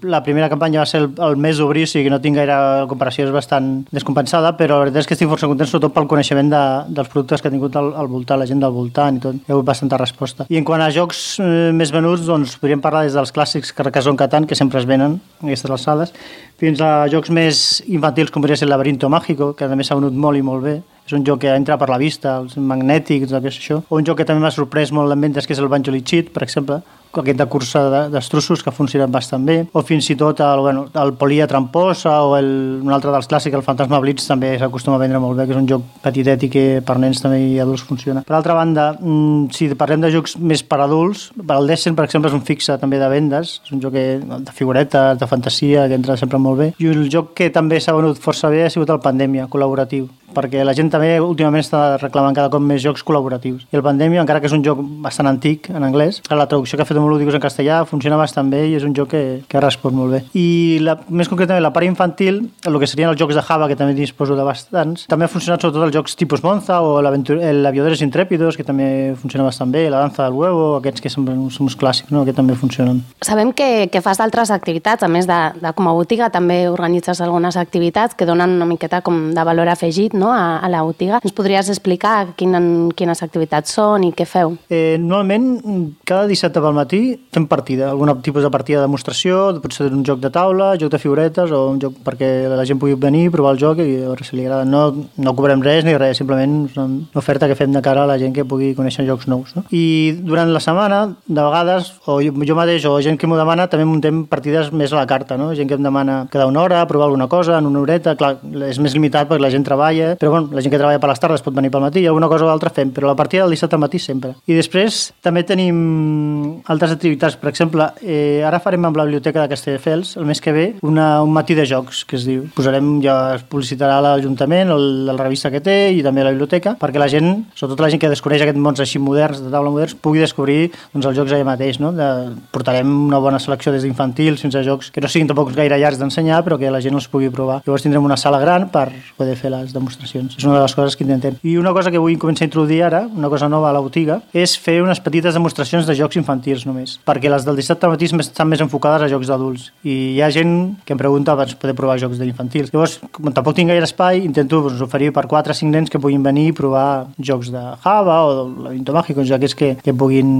la primera campanya va ser el, el mes d'obrir, o sigui que no tinc gaire comparació, és bastant descompensada, però la veritat és que estic força content, sobretot pel coneixement de, dels productes que ha tingut al, al voltant, la gent del voltant i tot. Hi ha hagut bastanta resposta. I en quant a jocs eh, més venuts, doncs podríem parlar des dels clàssics Carcassonne Catan, que sempre es venen a aquestes alçades, fins a jocs més infantils com podria ser el Laberinto Mágico, que també s'ha venut molt i molt bé. És un joc que entra per la vista, els magnètics, tot això. O un joc que també m'ha sorprès molt en ventes, que és el Banjo Lichit, per exemple, aquest de cursa de- d'estrussos que ha funcionat bastant bé, o fins i tot el, bueno, el Polia Tramposa o el, un altre dels clàssics, el Fantasma Blitz, també s'acostuma a vendre molt bé, que és un joc petitet i que per nens també i adults funciona. Per altra banda, mm, si parlem de jocs més per adults, el Descent, per exemple, és un fixe també de vendes, és un joc de figuretes, de fantasia, que entra sempre molt bé. I el joc que també s'ha venut força bé ha sigut el Pandèmia, col·laboratiu, perquè la gent també últimament està reclamant cada cop més jocs col·laboratius. I el Pandèmia, encara que és un joc bastant antic en anglès, la traducció que ha fet Homolúdicos en castellà funciona bastant bé i és un joc que, que ha respost molt bé. I la, més concretament la part infantil, el que serien els jocs de Java, que també disposo de bastants, també ha funcionat sobretot els jocs tipus Monza o l'aventur- el Aviadores Intrépidos, que també funciona bastant bé, la danza del huevo, aquests que són, són uns clàssics, no? que també funcionen. Sabem que, que fas d'altres activitats, a més de, de com a botiga, també organitzes algunes activitats que donen una miqueta com de valor afegit no? A, a la botiga. Ens podries explicar quin, quines activitats són i què feu? Eh, normalment, cada dissabte pel matí fem partida, algun tipus de partida de demostració, pot ser un joc de taula, joc de figuretes o un joc perquè la gent pugui venir, provar el joc i a veure si li agrada. No, no cobrem res ni res, simplement és una oferta que fem de cara a la gent que pugui conèixer jocs nous. No? I durant la setmana, de vegades, o jo, jo mateix o gent que m'ho demana, també muntem partides més a la carta, no? gent que em demana cada una hora, provar alguna cosa, en una horeta, clar, és més limitat perquè la gent treballa, però bueno, la gent que treballa per les tardes pot venir pel matí i alguna cosa o altra fem, però la partida del dissabte al matí sempre. I després també tenim altres activitats, per exemple, eh, ara farem amb la Biblioteca de Castelldefels, el mes que ve, una, un matí de jocs, que es diu. Posarem, ja es publicitarà l'Ajuntament, la revista que té i també la biblioteca, perquè la gent, sobretot la gent que descobreix aquests mons així moderns, de taula moderns, pugui descobrir doncs, els jocs allà mateix. No? De, portarem una bona selecció des d'infantils fins a jocs que no siguin tampoc gaire llargs d'ensenyar, però que la gent els pugui provar. Llavors tindrem una sala gran per poder fer les demostracions. És una de les coses que intentem. I una cosa que vull començar a introduir ara, una cosa nova a la botiga, és fer unes petites demostracions de jocs infantils només, perquè les del dissabte matí estan més enfocades a jocs d'adults. I hi ha gent que em pregunta per poder provar jocs d'infantils. Llavors, com tampoc tinc gaire espai, intento doncs, oferir per 4 o 5 nens que puguin venir i provar jocs de Java o del Laberinto Mágico, ja aquests que, que puguin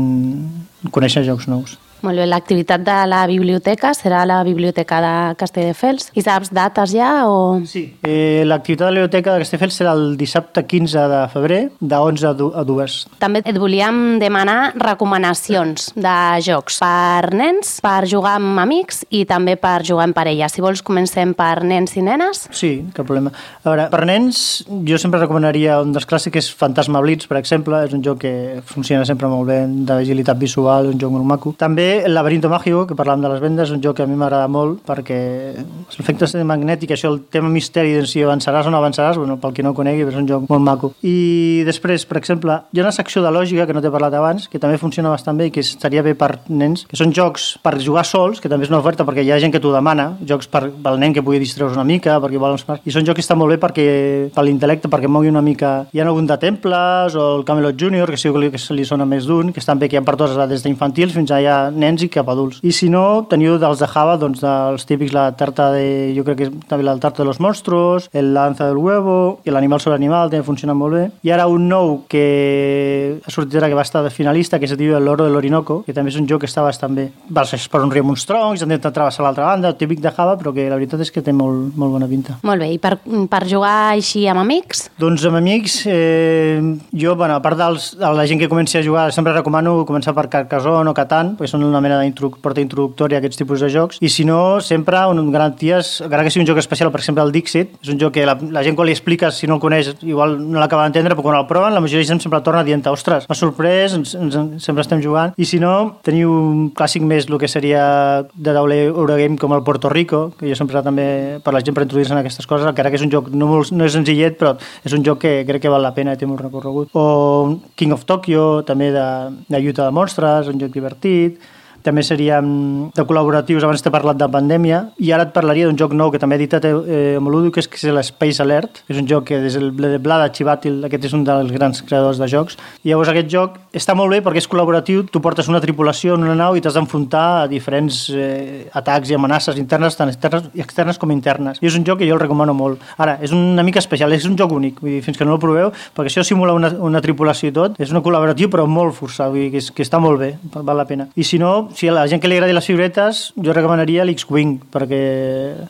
conèixer jocs nous. Molt bé, l'activitat de la biblioteca serà la biblioteca de Castelldefels. I saps dates ja o...? Sí. Eh, L'activitat de la biblioteca de Castelldefels serà el dissabte 15 de febrer, de 11 a du- a 2. També et volíem demanar recomanacions de jocs per nens, per jugar amb amics i també per jugar en parella. Si vols, comencem per nens i nenes. Sí, cap problema. A veure, per nens, jo sempre recomanaria un dels clàssics, que és Fantasma Blitz, per exemple, és un joc que funciona sempre molt bé, d'agilitat visual, un joc molt maco. També el Laberinto Mágico, que parlàvem de les vendes, un joc que a mi m'agrada molt perquè els efectes magnètics, això, el tema misteri de si avançaràs o no avançaràs, bueno, pel qui no ho conegui, és un joc molt maco. I després, per exemple, hi ha una secció de lògica que no t'he parlat abans, que també funciona bastant bé i que estaria bé per nens, que són jocs per jugar sols, que també és una oferta perquè hi ha gent que t'ho demana, jocs per, pel nen que pugui distreure una mica, perquè vol i són jocs que estan molt bé perquè per l'intel·lecte, perquè mogui una mica... Hi ha algun de Temples o el Camelot Junior, que sí que li, que sona més d'un, que estan bé, que hi ha per totes edats, des d'infantils fins a ja nens i cap adults. I si no, teniu dels de Java, doncs dels típics, la tarta de... jo crec que és també la tarta de los monstruos, el lanza del huevo i l'animal sobre animal, també funciona molt bé. I ara un nou que ha sortit ara que va estar de finalista, que es diu El Oro de l'Orinoco, que també és un joc que està bastant bé. Vas per un riu amb uns troncs, han d'intentar travessar l'altra banda, típic de Java, però que la veritat és que té molt, molt bona pinta. Molt bé, i per, per jugar així amb amics? Doncs amb amics, eh, jo, bueno, a part dels, de la gent que comenci a jugar, sempre recomano començar per Carcassonne o Catan, perquè són una mena de porta introductòria a aquests tipus de jocs, i si no, sempre un garanties, encara que sigui un joc especial, per exemple el Dixit, és un joc que la, la gent quan li expliques, si no el coneix, igual no l'acaba d'entendre, però quan el proven, la majoria de gent sempre torna dient, ostres, m'ha sorprès, ens, ens, sempre estem jugant, i si no, teniu un clàssic més, el que seria de tauler Eurogame com el Puerto Rico, que jo sempre també per la gent per introduir-se en aquestes coses, encara que és un joc no, molt, no és senzillet, però és un joc que crec que val la pena i té molt recorregut. O King of Tokyo, també de, de lluita de monstres, un joc divertit, també seríem de col·laboratius, abans t'he parlat de pandèmia, i ara et parlaria d'un joc nou que també he editat eh, amb l'Udo, que és, que és l'Space Alert, és un joc que des del de Blada Chivatil, aquest és un dels grans creadors de jocs, i llavors aquest joc està molt bé perquè és col·laboratiu, tu portes una tripulació en una nau i t'has d'enfrontar a diferents eh, atacs i amenaces internes, tant externes, externes com internes. I és un joc que jo el recomano molt. Ara, és una mica especial, és un joc únic, vull dir, fins que no el proveu, perquè això simula una, una tripulació i tot, és una col·laboratiu però molt forçat, vull dir, que, és, que està molt bé, val la pena. I si no, si a la gent que li agradi les figuretes, jo recomanaria l'X-Wing, perquè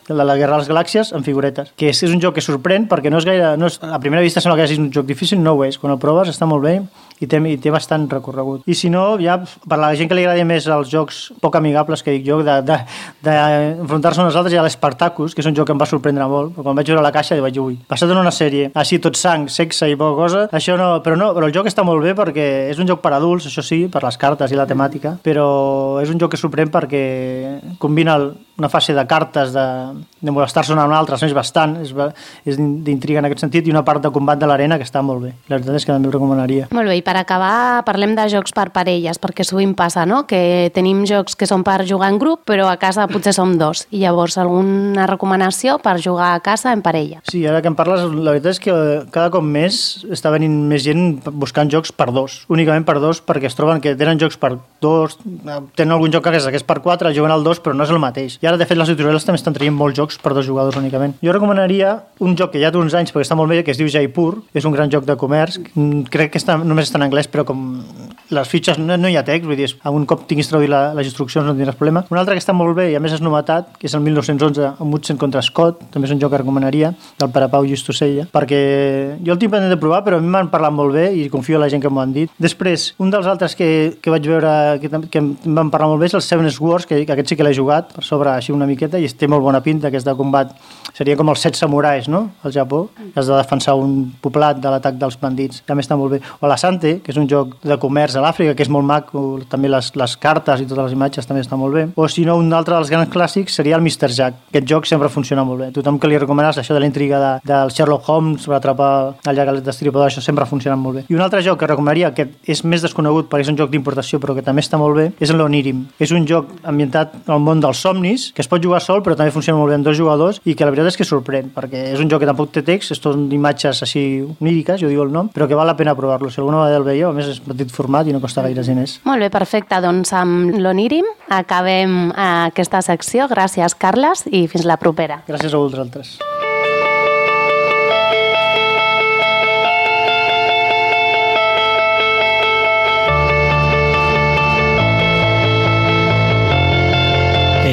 la, la Guerra de les Galàxies amb figuretes, que és, és un joc que sorprèn perquè no és gaire... No és, a primera vista sembla que és un joc difícil, no ho és. Quan el proves està molt bé i té, i té bastant recorregut. I si no, ja per la gent que li agradi més els jocs poc amigables que dic jo, d'enfrontar-se uns altres, hi ha l'Espartacus, que és un joc que em va sorprendre molt. Quan vaig veure la caixa vaig dir, ui, passat en una sèrie, així tot sang, sexe i poca cosa, això no, però no, però el joc està molt bé perquè és un joc per adults, això sí, per les cartes i la temàtica, però és un joc que sorprèn perquè combina una fase de cartes de, de molestar-se una a una altra, és bastant, és, és d'intriga en aquest sentit, i una part de combat de l'arena que està molt bé. La veritat és que també ho recomanaria. Molt bé, i per acabar parlem de jocs per parelles, perquè sovint passa, no?, que tenim jocs que són per jugar en grup, però a casa potser som dos, i llavors alguna recomanació per jugar a casa en parella? Sí, ara que em parles, la veritat és que cada cop més està venint més gent buscant jocs per dos, únicament per dos, perquè es troben que tenen jocs per dos, tenen algun joc a casa que és per quatre, juguen al dos, però no és el mateix i ara, de fet, les editorials també estan traient molts jocs per dos jugadors únicament. Jo recomanaria un joc que ja té uns anys perquè està molt bé, que es diu Jaipur, és un gran joc de comerç. Mm, crec que està, només està en anglès, però com les fitxes no, no hi ha text, vull dir, un cop tinguis traduït la, les instruccions no tindràs problema. Un altre que està molt bé i a més és novetat, que és el 1911 amb Hudson contra Scott, també és un joc que recomanaria, del Pere Pau Justosella, perquè jo el tinc pendent de provar, però a mi m'han parlat molt bé i confio en la gent que m'ho han dit. Després, un dels altres que, que vaig veure que, que em van parlar molt bé és el Seven Wars, que, que aquest sí que l'he jugat per sobre així una miqueta i té molt bona pinta, que és de combat. Seria com els set samurais, no?, al Japó. Has de defensar un poblat de l'atac dels bandits. També està molt bé. O la Sante, que és un joc de comerç a l'Àfrica, que és molt maco, també les, les cartes i totes les imatges també està molt bé. O si no, un altre dels grans clàssics seria el Mr. Jack. Aquest joc sempre funciona molt bé. Tothom que li recomanes això de la intriga de, del Sherlock Holmes per atrapar el llac destripador, això sempre funciona molt bé. I un altre joc que recomanaria, que és més desconegut perquè és un joc d'importació però que també està molt bé, és l'Onirim. És un joc ambientat al món dels somnis, que es pot jugar sol però també funciona molt bé amb dos jugadors i que la veritat és que sorprèn, perquè és un joc que tampoc té text, és tot imatges així oníriques, jo diu el nom, però que val la pena provar-lo. Si alguna vegada el veieu, a més és petit format i no costa gaire diners. Molt bé, perfecte. Doncs amb l'Onirim acabem aquesta secció. Gràcies, Carles, i fins la propera. Gràcies a vosaltres.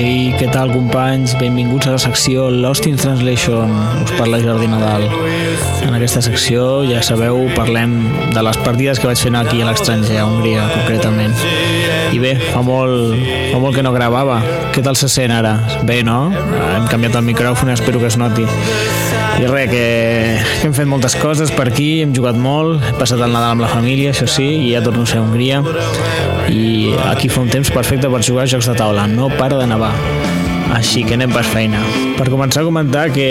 Ei, què tal, companys? Benvinguts a la secció Lost in Translation. Us parla Jordi Nadal. En aquesta secció, ja sabeu, parlem de les partides que vaig fer aquí a l'estranger, a Hongria, concretament. I bé, fa molt, fa molt que no gravava. Què tal se sent ara? Bé, no? Hem canviat el micròfon espero que es noti. I res, que, que hem fet moltes coses per aquí, hem jugat molt, he passat el Nadal amb la família, això sí, i ja torno a ser a Hongria. I aquí fa un temps perfecte per jugar a jocs de taula, no para de nevar. Així que anem per feina. Per començar a comentar que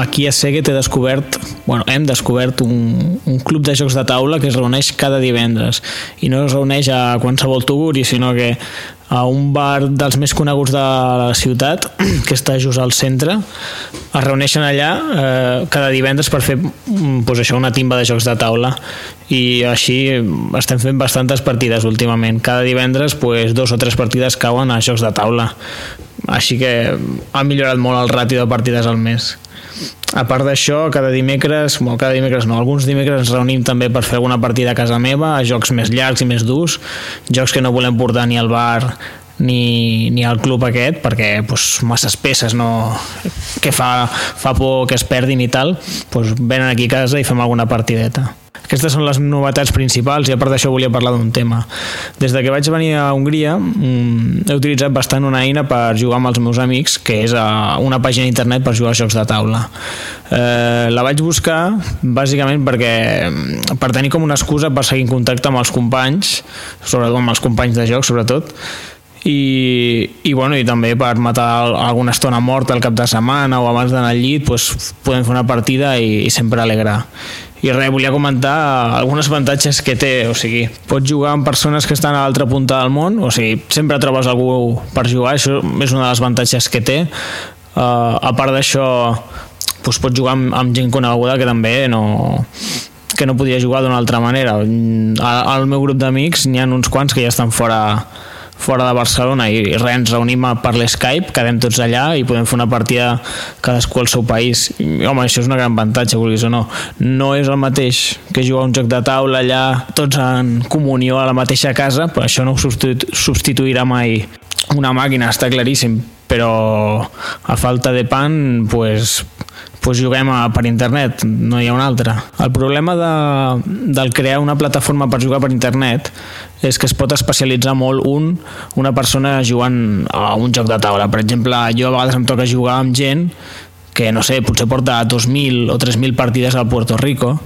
aquí a Seguet he descobert, bueno, hem descobert un, un club de jocs de taula que es reuneix cada divendres i no es reuneix a qualsevol tuguri, sinó que a un bar dels més coneguts de la ciutat, que està just al centre. Es reuneixen allà eh, cada divendres per fer pues això, una timba de jocs de taula i així estem fent bastantes partides últimament. Cada divendres pues, dos o tres partides cauen a jocs de taula. Així que ha millorat molt el ràtio de partides al mes. A part d'això, cada dimecres, bueno, cada dimecres no, alguns dimecres ens reunim també per fer alguna partida a casa meva, a jocs més llargs i més durs, jocs que no volem portar ni al bar ni, ni al club aquest perquè pues, masses peces no, que fa, fa por que es perdin i tal pues, venen aquí a casa i fem alguna partideta aquestes són les novetats principals i a part d'això volia parlar d'un tema. Des de que vaig venir a Hongria mm, he utilitzat bastant una eina per jugar amb els meus amics, que és eh, una pàgina d'internet per jugar a jocs de taula. Eh, la vaig buscar bàsicament perquè mm, per tenir com una excusa per seguir en contacte amb els companys, sobretot amb els companys de joc, sobretot, i, i, bueno, i també per matar alguna estona morta al cap de setmana o abans d'anar al llit pues, podem fer una partida i, i sempre alegrar i res, volia comentar alguns avantatges que té, o sigui, pots jugar amb persones que estan a l'altra punta del món, o sigui, sempre trobes algú per jugar, això és una de les avantatges que té. Uh, a part d'això, doncs pots jugar amb, amb gent coneguda que també no, que no podia jugar d'una altra manera. Al, al meu grup d'amics n'hi ha uns quants que ja estan fora fora de Barcelona i res, ens reunim per l'Skype, quedem tots allà i podem fer una partida cadascú al seu país. I, home, això és una gran avantatge, vulguis o no. No és el mateix que jugar un joc de taula allà tots en comunió a la mateixa casa, però això no ho substituirà mai una màquina, està claríssim, però a falta de pan, pues, pues juguem a, per internet, no hi ha una altra. El problema de, del crear una plataforma per jugar per internet és que es pot especialitzar molt un, una persona jugant a un joc de taula. Per exemple, jo a vegades em toca jugar amb gent que, no sé, potser porta 2.000 o 3.000 partides al Puerto Rico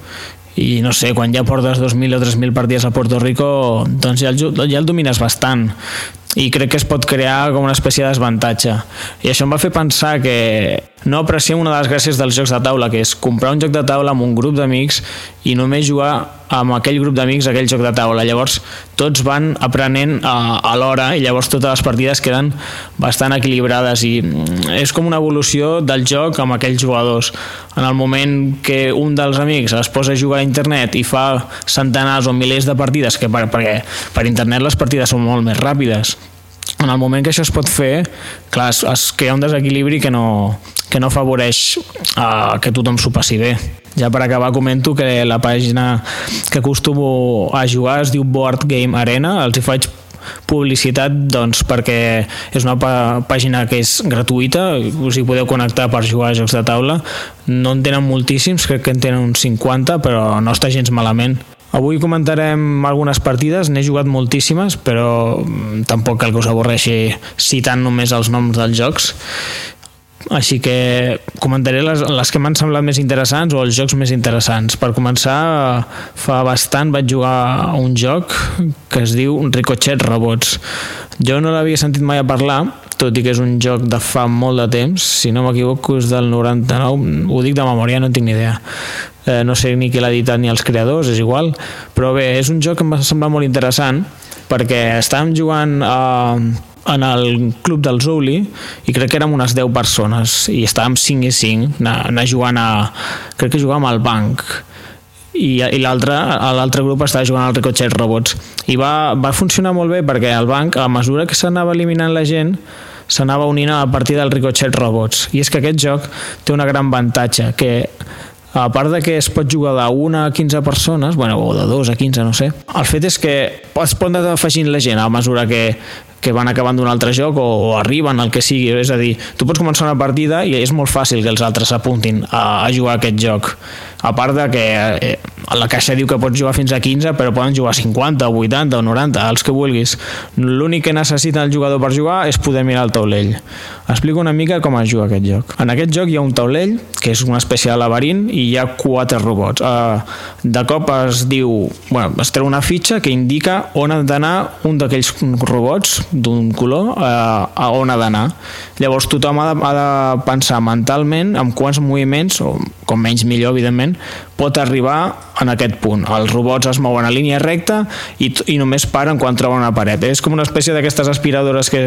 i no sé, quan ja portes 2.000 o 3.000 partides a Puerto Rico doncs ja el, ja el domines bastant i crec que es pot crear com una espècie d'avantatge. I això em va fer pensar que no apreciem una de les gràcies dels jocs de taula, que és comprar un joc de taula amb un grup d'amics i només jugar amb aquell grup d'amics aquell joc de taula. Llavors tots van aprenent a, a l'hora i llavors totes les partides queden bastant equilibrades i mm, és com una evolució del joc amb aquells jugadors. En el moment que un dels amics es posa a jugar a internet i fa centenars o milers de partides, que per, perquè per internet les partides són molt més ràpides, en el moment que això es pot fer, clar, es, es crea un desequilibri que no, que no afavoreix uh, que tothom s'ho passi bé. Ja per acabar comento que la pàgina que acostumo a jugar es diu Board Game Arena, els hi faig publicitat doncs, perquè és una pàgina que és gratuïta, us hi podeu connectar per jugar a jocs de taula. No en tenen moltíssims, crec que en tenen uns 50, però no està gens malament. Avui comentarem algunes partides, n'he jugat moltíssimes, però mm, tampoc cal que us avorreixi citant només els noms dels jocs. Així que comentaré les, les que m'han semblat més interessants o els jocs més interessants. Per començar, fa bastant vaig jugar a un joc que es diu Ricochet Robots. Jo no l'havia sentit mai a parlar, tot i que és un joc de fa molt de temps, si no m'equivoco és del 99, ho dic de memòria, no tinc ni idea eh, no sé ni qui l'ha editat ni els creadors, és igual, però bé, és un joc que em va semblar molt interessant perquè estàvem jugant a, en el club del Zouli i crec que érem unes 10 persones i estàvem 5 i 5 anar, jugant a... crec que jugàvem al banc. I, i l'altre grup estava jugant al Ricochet Robots. I va, va funcionar molt bé perquè el banc a mesura que s'anava eliminant la gent s'anava unint a la partida del Ricochet Robots. I és que aquest joc té una gran avantatge que a part de que es pot jugar 1 a 15 persones, bueno, o de 2 a 15, no sé, el fet és que es pot anar afegint la gent a mesura que, que van acabant d'un altre joc o, o arriben al que sigui, és a dir, tu pots començar una partida i és molt fàcil que els altres s'apuntin a, a jugar a aquest joc. A part de que eh, la caixa diu que pots jugar fins a 15 però poden jugar 50 o 80 o 90 els que vulguis. L'únic que necessita el jugador per jugar és poder mirar el taulell. Explico una mica com es juga aquest joc. En aquest joc hi ha un taulell que és una espècie de laberint i hi ha quatre robots. Uh, de cop es diu bueno, es treu una fitxa que indica on ha d'anar un d'aquells robots d'un color uh, a on ha d'anar llavors tothom ha de, ha de pensar mentalment amb quants moviments o com menys millor evidentment pot arribar en aquest punt. Els robots es mouen a línia recta i, i només paren quan troben una paret. És com una espècie d'aquestes aspiradores que,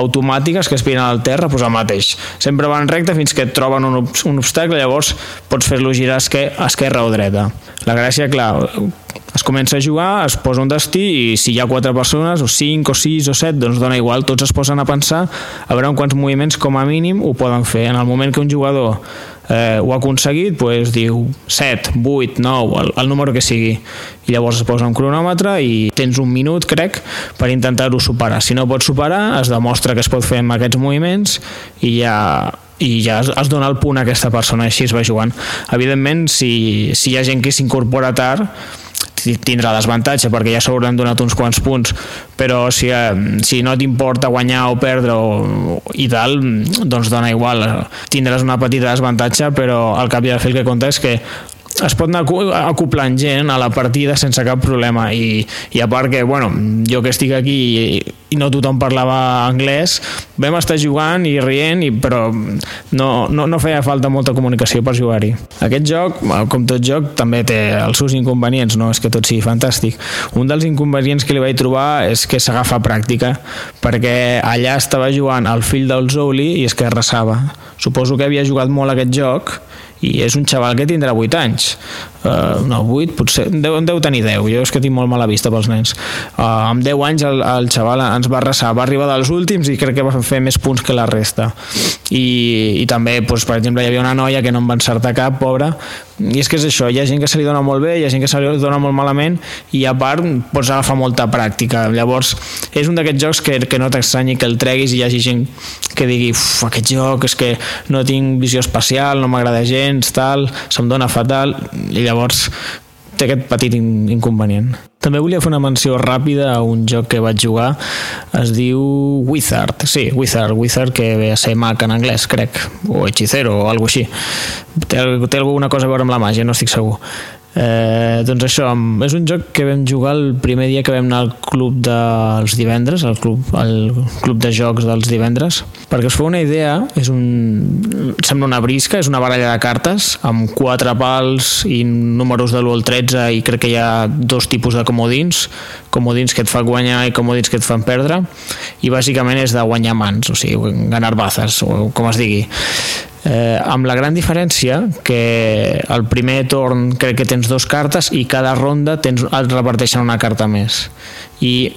automàtiques que aspiren al terra, doncs el mateix. Sempre van recte fins que troben un, un obstacle, llavors pots fer-lo girar a esquerra o dreta. La gràcia, clar, es comença a jugar, es posa un destí i si hi ha quatre persones, o cinc, o sis, o set, doncs dona igual, tots es posen a pensar a veure en quants moviments com a mínim ho poden fer. En el moment que un jugador eh, ho ha aconseguit, doncs diu 7, 8, 9, el, el número que sigui. I llavors es posa un cronòmetre i tens un minut, crec, per intentar-ho superar. Si no pots superar, es demostra que es pot fer amb aquests moviments i ja i ja es, es dona el punt a aquesta persona, així es va jugant. Evidentment, si, si hi ha gent que s'incorpora tard, tindrà desavantatge perquè ja s'hauran donat uns quants punts però si, eh, si no t'importa guanyar o perdre o, i tal doncs dona igual. Tindràs una petita desavantatge però al cap i a la fi el que compta és que es pot anar acoplant gent a la partida sense cap problema i, i a part que, bueno, jo que estic aquí i, i no tothom parlava anglès vam estar jugant i rient i, però no, no, no feia falta molta comunicació per jugar-hi. Aquest joc, com tot joc també té els seus inconvenients, no és que tot sigui fantàstic. Un dels inconvenients que li vaig trobar és que s'agafa pràctica perquè allà estava jugant el fill del Zoli i és que arrasava suposo que havia jugat molt aquest joc i és un xaval que tindrà 8 anys uh, no, 8, potser. Deu, deu tenir 10, jo és que tinc molt mala vista pels nens. Uh, amb 10 anys el, el xaval ens va arrasar, va arribar dels últims i crec que va fer més punts que la resta. I, i també, doncs, per exemple hi havia una noia que no em va encertar cap, pobra. I és que és això, hi ha gent que se li dona molt bé hi ha gent que se li dona molt malament i a part pots agafar molta pràctica. Llavors és un d'aquests jocs que, que no t'estranyi que el treguis i hi hagi gent que digui aquest joc és que no tinc visió espacial, no m'agrada gens tal, se'm dona fatal i llavors té aquest petit inconvenient. També volia fer una menció ràpida a un joc que vaig jugar, es diu Wizard, sí, Wizard, Wizard que ve a ser mag en anglès, crec, o hechicero o alguna així. Té, té alguna cosa a veure amb la màgia, no estic segur. Eh, doncs això, és un joc que vam jugar el primer dia que vam anar al club dels divendres, al club, al club de jocs dels divendres, perquè us feu una idea, és un, sembla una brisca, és una baralla de cartes amb quatre pals i números de l'1 al 13 i crec que hi ha dos tipus de comodins, comodins que et fa guanyar i comodins que et fan perdre. I bàsicament és de guanyar mans, o sigui, ganar bazas, o com es digui. Eh, amb la gran diferència que el primer torn crec que tens dos cartes i cada ronda tens, et reparteixen una carta més. I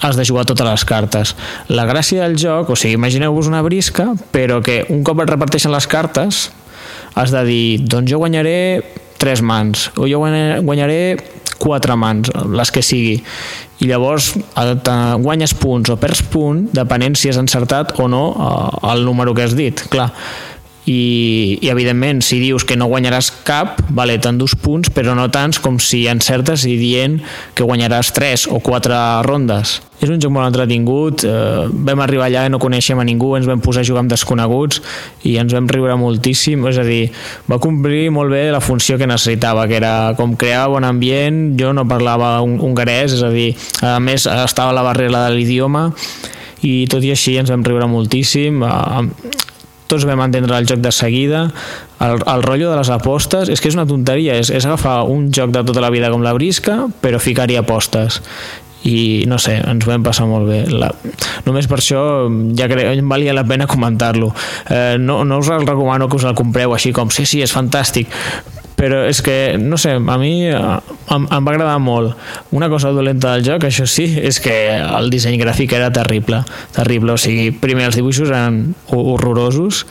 has de jugar totes les cartes. La gràcia del joc, o sigui, imagineu-vos una brisca, però que un cop et reparteixen les cartes has de dir, doncs jo guanyaré tres mans, o jo guanyaré quatre mans, les que sigui. I llavors guanyes punts o perds punt depenent si has encertat o no eh, el número que has dit. Clar, i, i evidentment si dius que no guanyaràs cap vale, tant dos punts però no tants com si encertes i dient que guanyaràs 3 o 4 rondes. És un joc molt entretingut eh, vam arribar allà i no coneixem a ningú ens vam posar a jugar amb desconeguts i ens vam riure moltíssim és a dir, va complir molt bé la funció que necessitava que era com crear bon ambient jo no parlava hongarès és a dir, a més estava la barrera de l'idioma i tot i així ens vam riure moltíssim tots vam entendre el joc de seguida. El, el rotllo de les apostes és que és una tonteria, és, és agafar un joc de tota la vida com la brisca però ficar-hi apostes. I no sé, ens ho vam passar molt bé. La... només per això ja crec, valia la pena comentar-lo. Eh, no, no us el recomano que us el compreu així com sí, sí, és fantàstic però és que, no sé, a mi em, em va agradar molt. Una cosa dolenta del joc, això sí, és que el disseny gràfic era terrible, terrible, o sigui, primer els dibuixos eren horrorosos,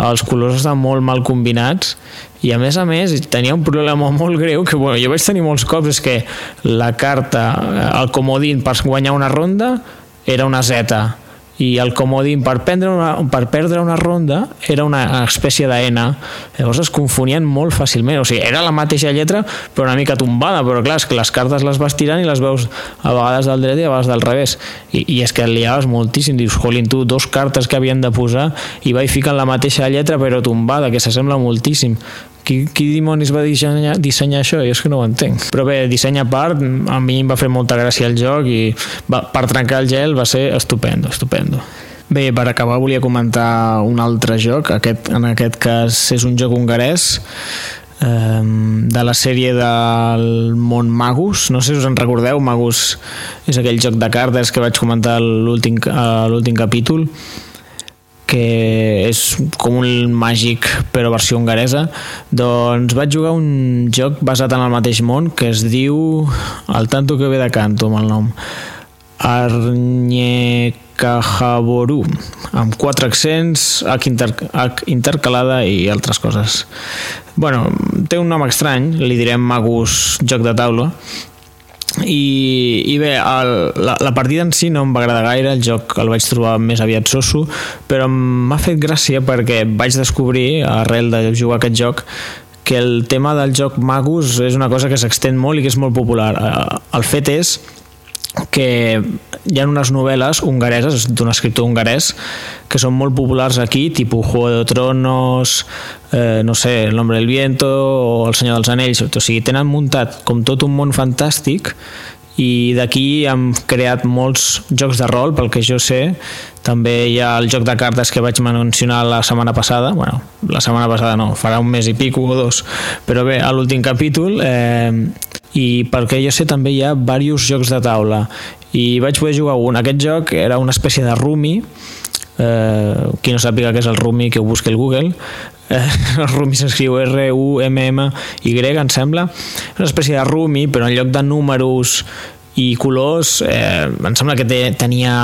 els colors estan molt mal combinats i a més a més tenia un problema molt greu que bueno, jo vaig tenir molts cops és que la carta, el comodín per guanyar una ronda era una Z i el comodín per, prendre una, per perdre una ronda era una espècie d'N. Llavors es confonien molt fàcilment. O sigui, era la mateixa lletra però una mica tombada. Però clar, és que les cartes les vas tirant i les veus a vegades del dret i a vegades del revés. I, i és que liaves moltíssim. Dius, jolín, tu, dos cartes que havien de posar i vaig ficant la mateixa lletra però tombada, que s'assembla moltíssim qui, qui dimonis va dissenyar, dissenyar això? Jo és que no ho entenc. Però bé, disseny a part, a mi em va fer molta gràcia el joc i va, per trencar el gel va ser estupendo, estupendo. Bé, per acabar volia comentar un altre joc, aquest, en aquest cas és un joc hongarès eh, de la sèrie del món Magus. No sé si us en recordeu, Magus és aquell joc de cartes que vaig comentar a l'últim capítol que és com un màgic però versió hongaresa. Doncs vaig jugar un joc basat en el mateix món que es diu el tanto que ve de canto amb el nom. Arnyekahaboru amb quatre accents H, inter, H intercalada i altres coses. Bueno, té un nom estrany li direm Magus joc de taula i, i bé, el, la, la partida en si no em va agradar gaire, el joc el vaig trobar més aviat soso, però m'ha fet gràcia perquè vaig descobrir, arrel de jugar aquest joc, que el tema del joc Magus és una cosa que s'extén molt i que és molt popular. Eh, el fet és que hi ha unes novel·les hongareses d'un escriptor hongarès que són molt populars aquí, tipus Juego de Tronos, eh, no sé, El nombre del viento o El senyor dels anells, o sigui, tenen muntat com tot un món fantàstic i d'aquí hem creat molts jocs de rol, pel que jo sé. També hi ha el joc de cartes que vaig mencionar la setmana passada, bueno, la setmana passada no, farà un mes i pico o dos, però bé, a l'últim capítol eh, i perquè jo sé també hi ha diversos jocs de taula. I vaig poder jugar un. Aquest joc era una espècie de rumi eh, qui no sàpiga què és el rumi que ho busqui al Google. Eh, el rumi s'escriu R-U-M-M-Y em sembla. Una espècie de rumi però en lloc de números i colors eh, em sembla que té, tenia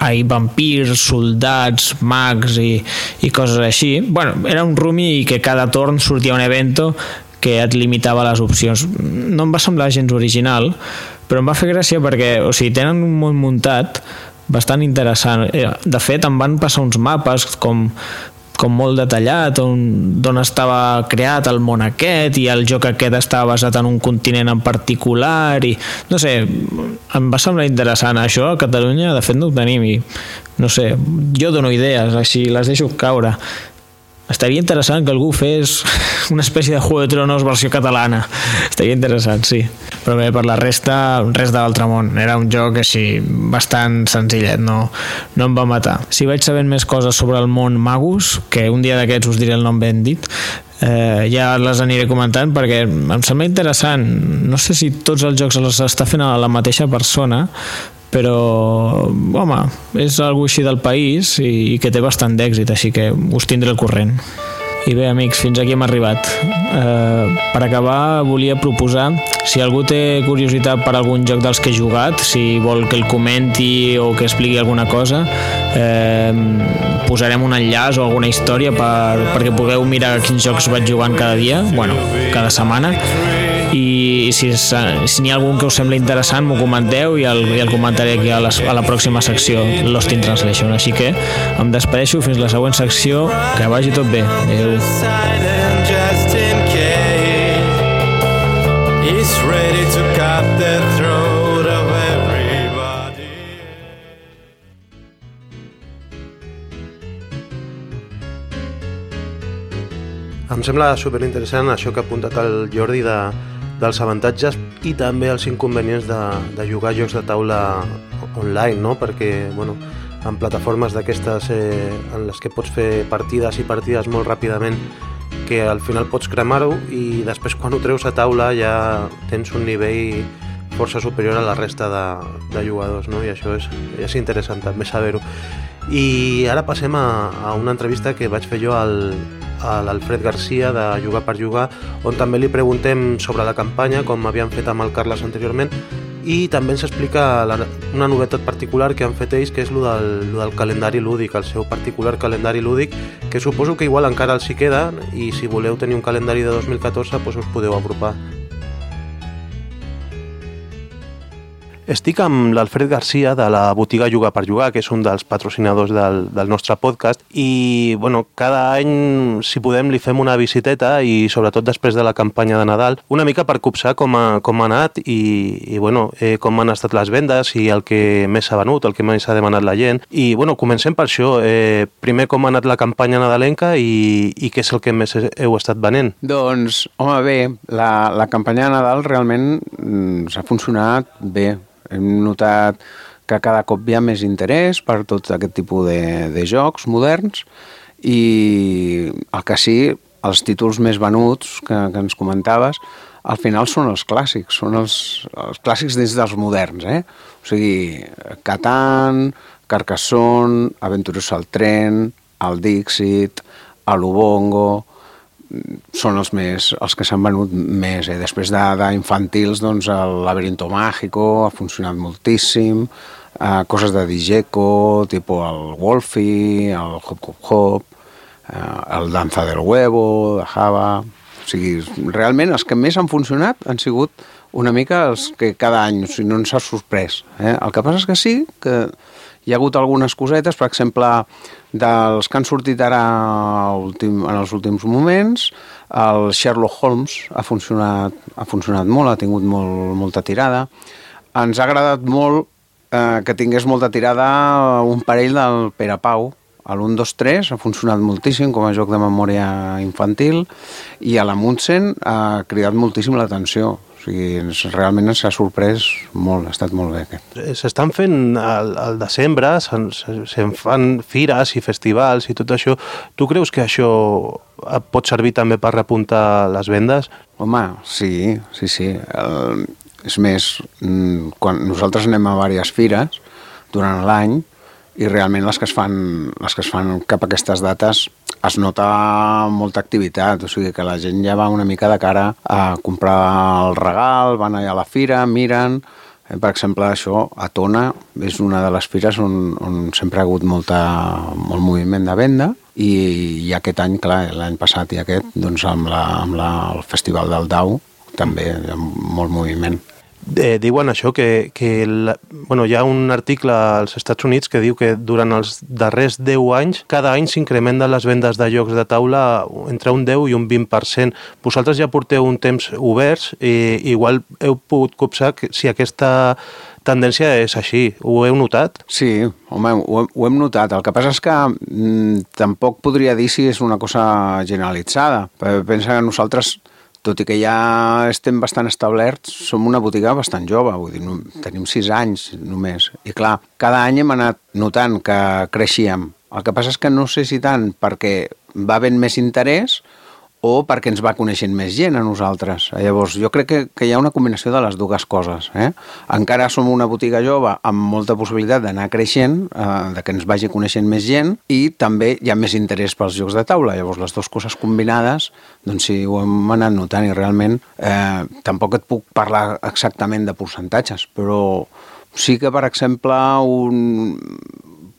ai, vampirs, soldats mags i, i coses així. Bueno, era un rumi que cada torn sortia un evento que et limitava les opcions. No em va semblar gens original, però em va fer gràcia perquè o sigui, tenen un món muntat bastant interessant. Eh, de fet, em van passar uns mapes com com molt detallat on, on estava creat el món aquest i el joc aquest estava basat en un continent en particular i no sé, em va semblar interessant això a Catalunya, de fet no ho tenim i no sé, jo dono idees així les deixo caure estaria interessant que algú fes una espècie de Juego de Tronos versió catalana. Estaria interessant, sí. Però bé, per la resta, res de l'altre món. Era un joc així bastant senzillet, no, no em va matar. Si vaig sabent més coses sobre el món Magus, que un dia d'aquests us diré el nom ben dit, eh, ja les aniré comentant perquè em sembla interessant. No sé si tots els jocs els està fent a la mateixa persona, però home, és algo així del país i, i que té bastant d'èxit, així que us tindré el corrent. I bé, amics, fins aquí hem arribat. Eh, per acabar, volia proposar, si algú té curiositat per algun joc dels que he jugat, si vol que el comenti o que expliqui alguna cosa, eh, posarem un enllaç o alguna història per, perquè pugueu mirar quins jocs vaig jugant cada dia, bueno, cada setmana, i si, si n'hi ha algun que us sembla interessant m'ho comenteu i el, i el comentaré aquí a, les, a la pròxima secció Lost in Translation. Així que em despedeixo fins la següent secció. Que vagi tot bé. Adeu He's ready to cut the throat of everybody. Em sembla superinteressant això que ha apuntat el Jordi de, dels avantatges i també els inconvenients de, de jugar jocs de taula online, no? perquè bueno, en plataformes d'aquestes eh, en les que pots fer partides i partides molt ràpidament que al final pots cremar-ho i després quan ho treus a taula ja tens un nivell força superior a la resta de, de jugadors no? i això és, és interessant també saber-ho i ara passem a, a una entrevista que vaig fer jo al, a l'Alfred Garcia de Jugar per Jugar, on també li preguntem sobre la campanya, com havíem fet amb el Carles anteriorment, i també ens explica la, una novetat particular que han fet ells, que és el del, lo del calendari lúdic, el seu particular calendari lúdic, que suposo que igual encara els hi queda, i si voleu tenir un calendari de 2014, doncs us podeu apropar. Estic amb l'Alfred Garcia de la botiga Jugar per Jugar, que és un dels patrocinadors del, del nostre podcast, i bueno, cada any, si podem, li fem una visiteta i sobretot després de la campanya de Nadal, una mica per copsar com ha, com ha anat i, i bueno, eh, com han estat les vendes i el que més s'ha venut, el que més ha demanat la gent. I bueno, comencem per això. Eh, primer, com ha anat la campanya nadalenca i, i què és el que més heu estat venent? Doncs, home, bé, la, la campanya de Nadal realment mm, s'ha funcionat bé hem notat que cada cop hi ha més interès per tot aquest tipus de, de jocs moderns i el que sí, els títols més venuts que, que ens comentaves, al final són els clàssics, són els, els clàssics dins dels moderns, eh? O sigui, Catan, Carcassonne, Aventureros al tren, el Dixit, el Ubongo, són els més els que s'han venut més. Eh? Després d'infantils, doncs, el Laberinto Mágico ha funcionat moltíssim, eh, coses de Digeco, tipus el Wolfie, el Hop Hop Hop, eh, el Danza del Huevo, de Java... O sigui, realment els que més han funcionat han sigut una mica els que cada any, o sigui, no ens ha sorprès. Eh? El que passa és que sí, que hi ha hagut algunes cosetes, per exemple, dels que han sortit ara últim, en els últims moments, el Sherlock Holmes ha funcionat, ha funcionat molt, ha tingut molt, molta tirada. Ens ha agradat molt eh, que tingués molta tirada un parell del Pere Pau, l'1, 2, 3 ha funcionat moltíssim com a joc de memòria infantil i a la Munsen ha cridat moltíssim l'atenció. O sigui, ens, realment ens ha sorprès molt, ha estat molt bé aquest. Eh, s'estan fent al, al desembre, se'n se fan fires i festivals i tot això. Tu creus que això pot servir també per repuntar les vendes? Home, sí, sí, sí. El, és més, mm, quan nosaltres anem a diverses fires durant l'any, i realment les que es fan, les que es fan cap a aquestes dates es nota molta activitat, o sigui que la gent ja va una mica de cara a comprar el regal, van allà a la fira, miren, eh, per exemple, això, a Tona és una de les fires on, on sempre ha hagut molta, molt moviment de venda i, i aquest any, clar, l'any passat i aquest, doncs amb, la, amb la, el Festival del Dau també molt moviment eh, diuen això, que, que la, bueno, hi ha un article als Estats Units que diu que durant els darrers 10 anys, cada any s'incrementen les vendes de llocs de taula entre un 10 i un 20%. Vosaltres ja porteu un temps oberts i igual heu pogut copsar que, si aquesta tendència és així. Ho heu notat? Sí, home, ho, ho hem notat. El que passa és que mm, tampoc podria dir si és una cosa generalitzada. Pensa que nosaltres tot i que ja estem bastant establerts, som una botiga bastant jove, vull dir, no, tenim sis anys només. I clar, cada any hem anat notant que creixíem. El que passa és que no sé si tant perquè va havent més interès o perquè ens va coneixent més gent a nosaltres. Llavors, jo crec que, que hi ha una combinació de les dues coses. Eh? Encara som una botiga jove amb molta possibilitat d'anar creixent, eh, de que ens vagi coneixent més gent, i també hi ha més interès pels jocs de taula. Llavors, les dues coses combinades, doncs sí, ho hem anat notant i realment eh, tampoc et puc parlar exactament de percentatges, però sí que, per exemple, un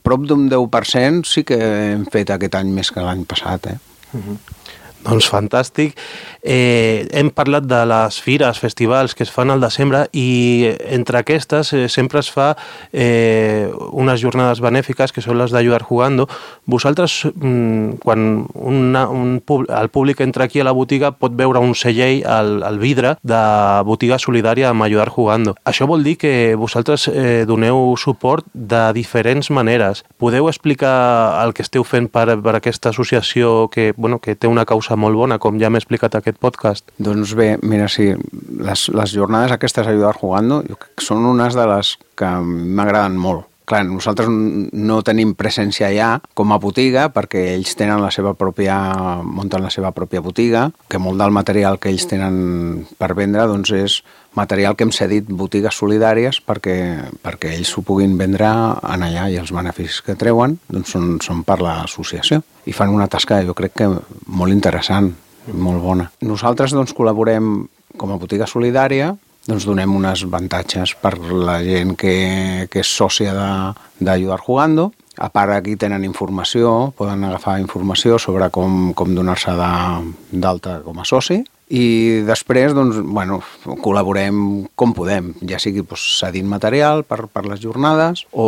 prop d'un 10% sí que hem fet aquest any més que l'any passat. Eh? Uh -huh. Doncs fantàstic. Eh, hem parlat de les fires, festivals que es fan al desembre i entre aquestes eh, sempre es fa eh, unes jornades benèfiques que són les d'Ajudar Jugando. Vosaltres, mm, quan una, un, el públic entra aquí a la botiga pot veure un cellell al, al vidre de botiga solidària amb Ajudar Jugando. Això vol dir que vosaltres eh, doneu suport de diferents maneres. Podeu explicar el que esteu fent per, per aquesta associació que, bueno, que té una causa cosa molt bona, com ja m'he explicat aquest podcast? Doncs bé, mira, sí, les, les jornades aquestes Ayudar Jugando són unes de les que m'agraden molt. Clar, nosaltres no tenim presència allà com a botiga perquè ells tenen la seva pròpia, munten la seva pròpia botiga, que molt del material que ells tenen per vendre doncs és material que hem cedit botigues solidàries perquè, perquè ells s'ho puguin vendre en allà i els beneficis que treuen doncs són, són per l'associació i fan una tasca jo crec que molt interessant, molt bona. Nosaltres doncs col·laborem com a botiga solidària doncs donem unes avantatges per la gent que, que és sòcia d'Ajudar Jugando. A part, aquí tenen informació, poden agafar informació sobre com, com donar-se d'alta com a soci i després doncs, bueno, col·laborem com podem, ja sigui doncs, cedint material per, per les jornades o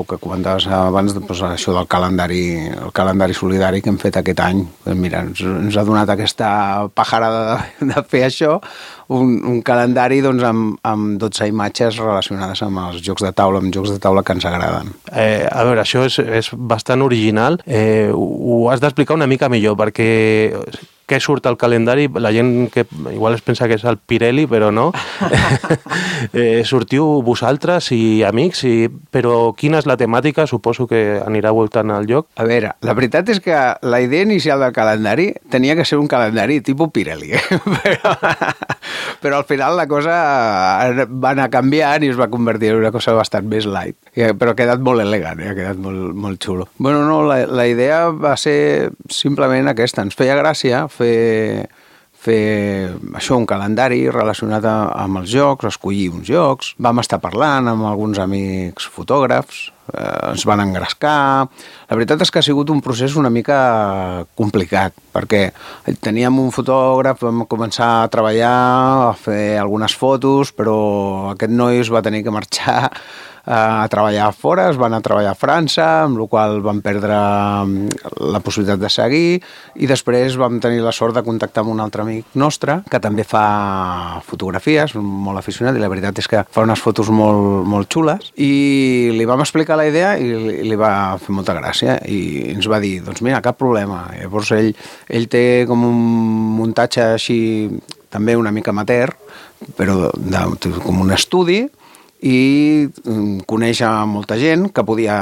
el que comentaves abans, doncs, això del calendari, el calendari solidari que hem fet aquest any. Doncs mira, ens, ens ha donat aquesta pajarada de, de fer això, un, un calendari doncs, amb, amb 12 imatges relacionades amb els jocs de taula, amb jocs de taula que ens agraden. Eh, a veure, això és, és bastant original. Eh, ho has d'explicar una mica millor, perquè què surt al calendari, la gent que igual es pensa que és el Pirelli, però no. eh, sortiu vosaltres i amics, i, però quina és la temàtica? Suposo que anirà voltant al lloc. A veure, la veritat és que la idea inicial del calendari tenia que ser un calendari tipus Pirelli, eh? però, però al final la cosa va anar canviant i es va convertir en una cosa bastant més light, però ha quedat molt elegant, eh? ha quedat molt, molt xulo. Bueno, no, la, la idea va ser simplement aquesta, ens feia gràcia fer fer això, un calendari relacionat amb els jocs, escollir uns jocs. Vam estar parlant amb alguns amics fotògrafs, eh, ens van engrescar... La veritat és que ha sigut un procés una mica complicat, perquè teníem un fotògraf, vam començar a treballar, a fer algunes fotos, però aquest noi es va tenir que marxar a treballar fora, es van a treballar a França, amb la qual van perdre mm, la possibilitat de seguir, i després vam tenir la sort de contactar amb un altre amic nostre, que també fa fotografies, molt aficionat, i la veritat és que fa unes fotos molt, molt xules, i li vam explicar la idea i li, li va fer molta gràcia, i ens va dir, doncs mira, cap problema. Llavors ell, ell té com un muntatge així, també una mica amateur, però de, com un estudi, i mm, coneix a molta gent que podia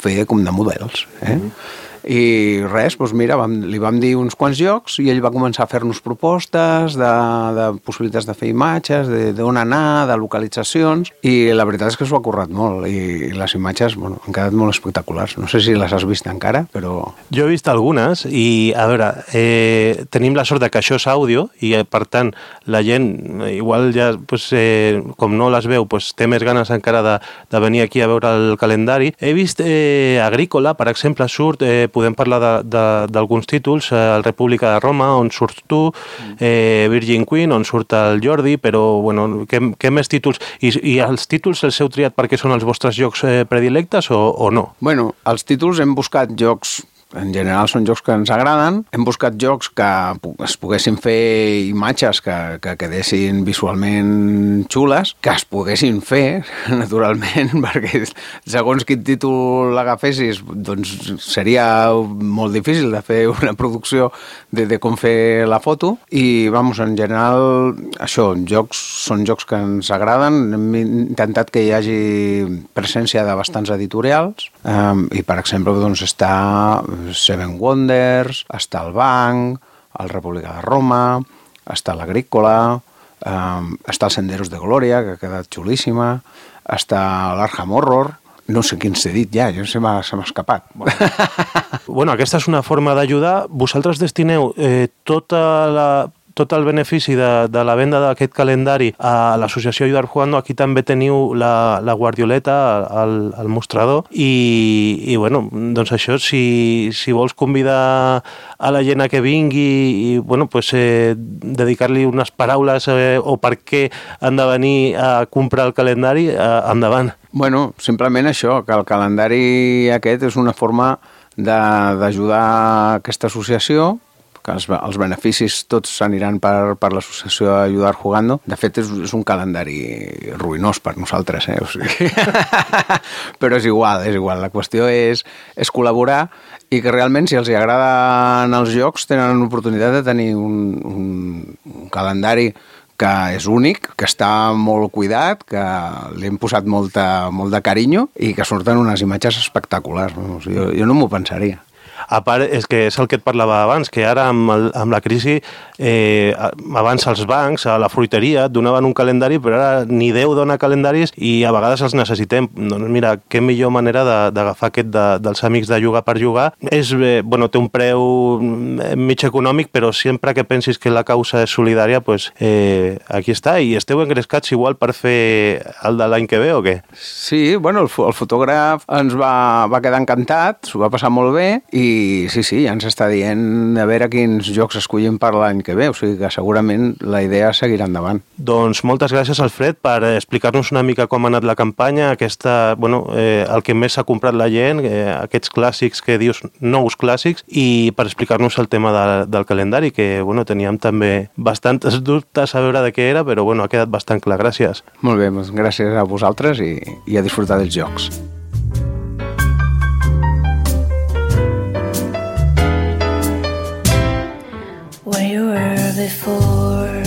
fer com de models. Eh? Mm -hmm i res, doncs mira, vam, li vam dir uns quants jocs i ell va començar a fer-nos propostes de, de possibilitats de fer imatges, d'on anar, de localitzacions i la veritat és que s'ho ha currat molt i, les imatges bueno, han quedat molt espectaculars. No sé si les has vist encara, però... Jo he vist algunes i, a veure, eh, tenim la sort de que això és àudio i, eh, per tant, la gent igual ja, pues, eh, com no les veu, pues, té més ganes encara de, de venir aquí a veure el calendari. He vist eh, Agrícola, per exemple, surt eh, podem parlar d'alguns títols, eh, el República de Roma, on surts tu, eh, Virgin Queen, on surt el Jordi, però bueno, què, què més títols? I, I els títols els heu triat perquè són els vostres jocs eh, predilectes o, o no? Bueno, els títols hem buscat jocs en general són jocs que ens agraden. Hem buscat jocs que es poguessin fer imatges que, que quedessin visualment xules, que es poguessin fer, naturalment, perquè segons quin títol l'agafessis, doncs seria molt difícil de fer una producció de, de com fer la foto. I, vamos, en general, això, jocs són jocs que ens agraden. Hem intentat que hi hagi presència de bastants editorials um, i, per exemple, doncs està Seven Wonders, està el Banc, el República de Roma, està l'Agrícola, um, està el Senderos de Glòria, que ha quedat xulíssima, està l'Arkham Horror, no sé quin s'he dit ja, jo se m'ha escapat. Bueno. bueno, aquesta és una forma d'ajudar. Vosaltres destineu eh, tota la tot el benefici de, de la venda d'aquest calendari a l'associació Ayudar Jugando, aquí també teniu la, la guardioleta al, al mostrador i, i bueno, doncs això, si, si vols convidar a la gent a que vingui i bueno, pues, eh, dedicar-li unes paraules eh, o per què han de venir a comprar el calendari, eh, endavant. Bueno, simplement això, que el calendari aquest és una forma d'ajudar aquesta associació que els, els beneficis tots s'aniran per, per l'associació Ayudar Jugando. De fet, és, és un calendari ruïnós per nosaltres, eh? O sigui... Però és igual, és igual. La qüestió és, és col·laborar i que realment, si els hi agraden els jocs, tenen l'oportunitat de tenir un, un, un calendari que és únic, que està molt cuidat, que li hem posat molta, molt de carinyo i que surten unes imatges espectaculars. Jo, jo no m'ho pensaria. A part, és que és el que et parlava abans, que ara amb, el, amb la crisi, eh, abans els bancs, a la fruiteria, et donaven un calendari, però ara ni Déu dona calendaris i a vegades els necessitem. Doncs mira, què millor manera d'agafar aquest de, dels amics de jugar per jugar. És, eh, bueno, té un preu mm, mig econòmic, però sempre que pensis que la causa és solidària, pues, eh, aquí està. I esteu engrescats igual per fer el de l'any que ve o què? Sí, bueno, el, el fotògraf ens va, va quedar encantat, s'ho va passar molt bé i sí, sí, ja ens està dient a veure quins jocs escollim per l'any que ve, o sigui que segurament la idea seguirà endavant. Doncs moltes gràcies, Alfred, per explicar-nos una mica com ha anat la campanya, aquesta, bueno, eh, el que més s'ha comprat la gent, eh, aquests clàssics que dius, nous clàssics, i per explicar-nos el tema de, del calendari, que bueno, teníem també bastants dubtes a veure de què era, però bueno, ha quedat bastant clar. Gràcies. Molt bé, doncs gràcies a vosaltres i, i a disfrutar dels jocs. Wait. before.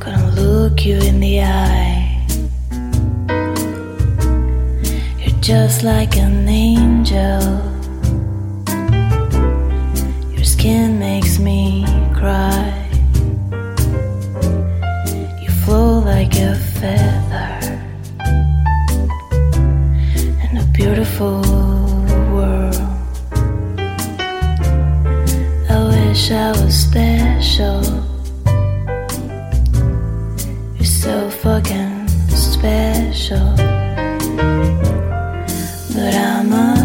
Gonna look you in the eye. You're just like an angel. Your skin makes me cry. You flow like a feather and a beautiful wish I was special. You're so fucking special. But I'm a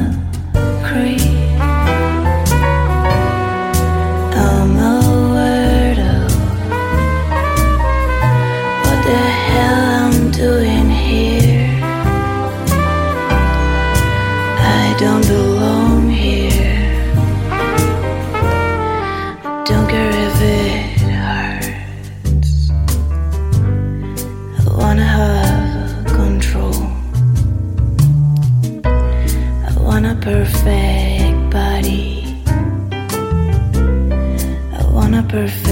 have control. I want a perfect body. I want a perfect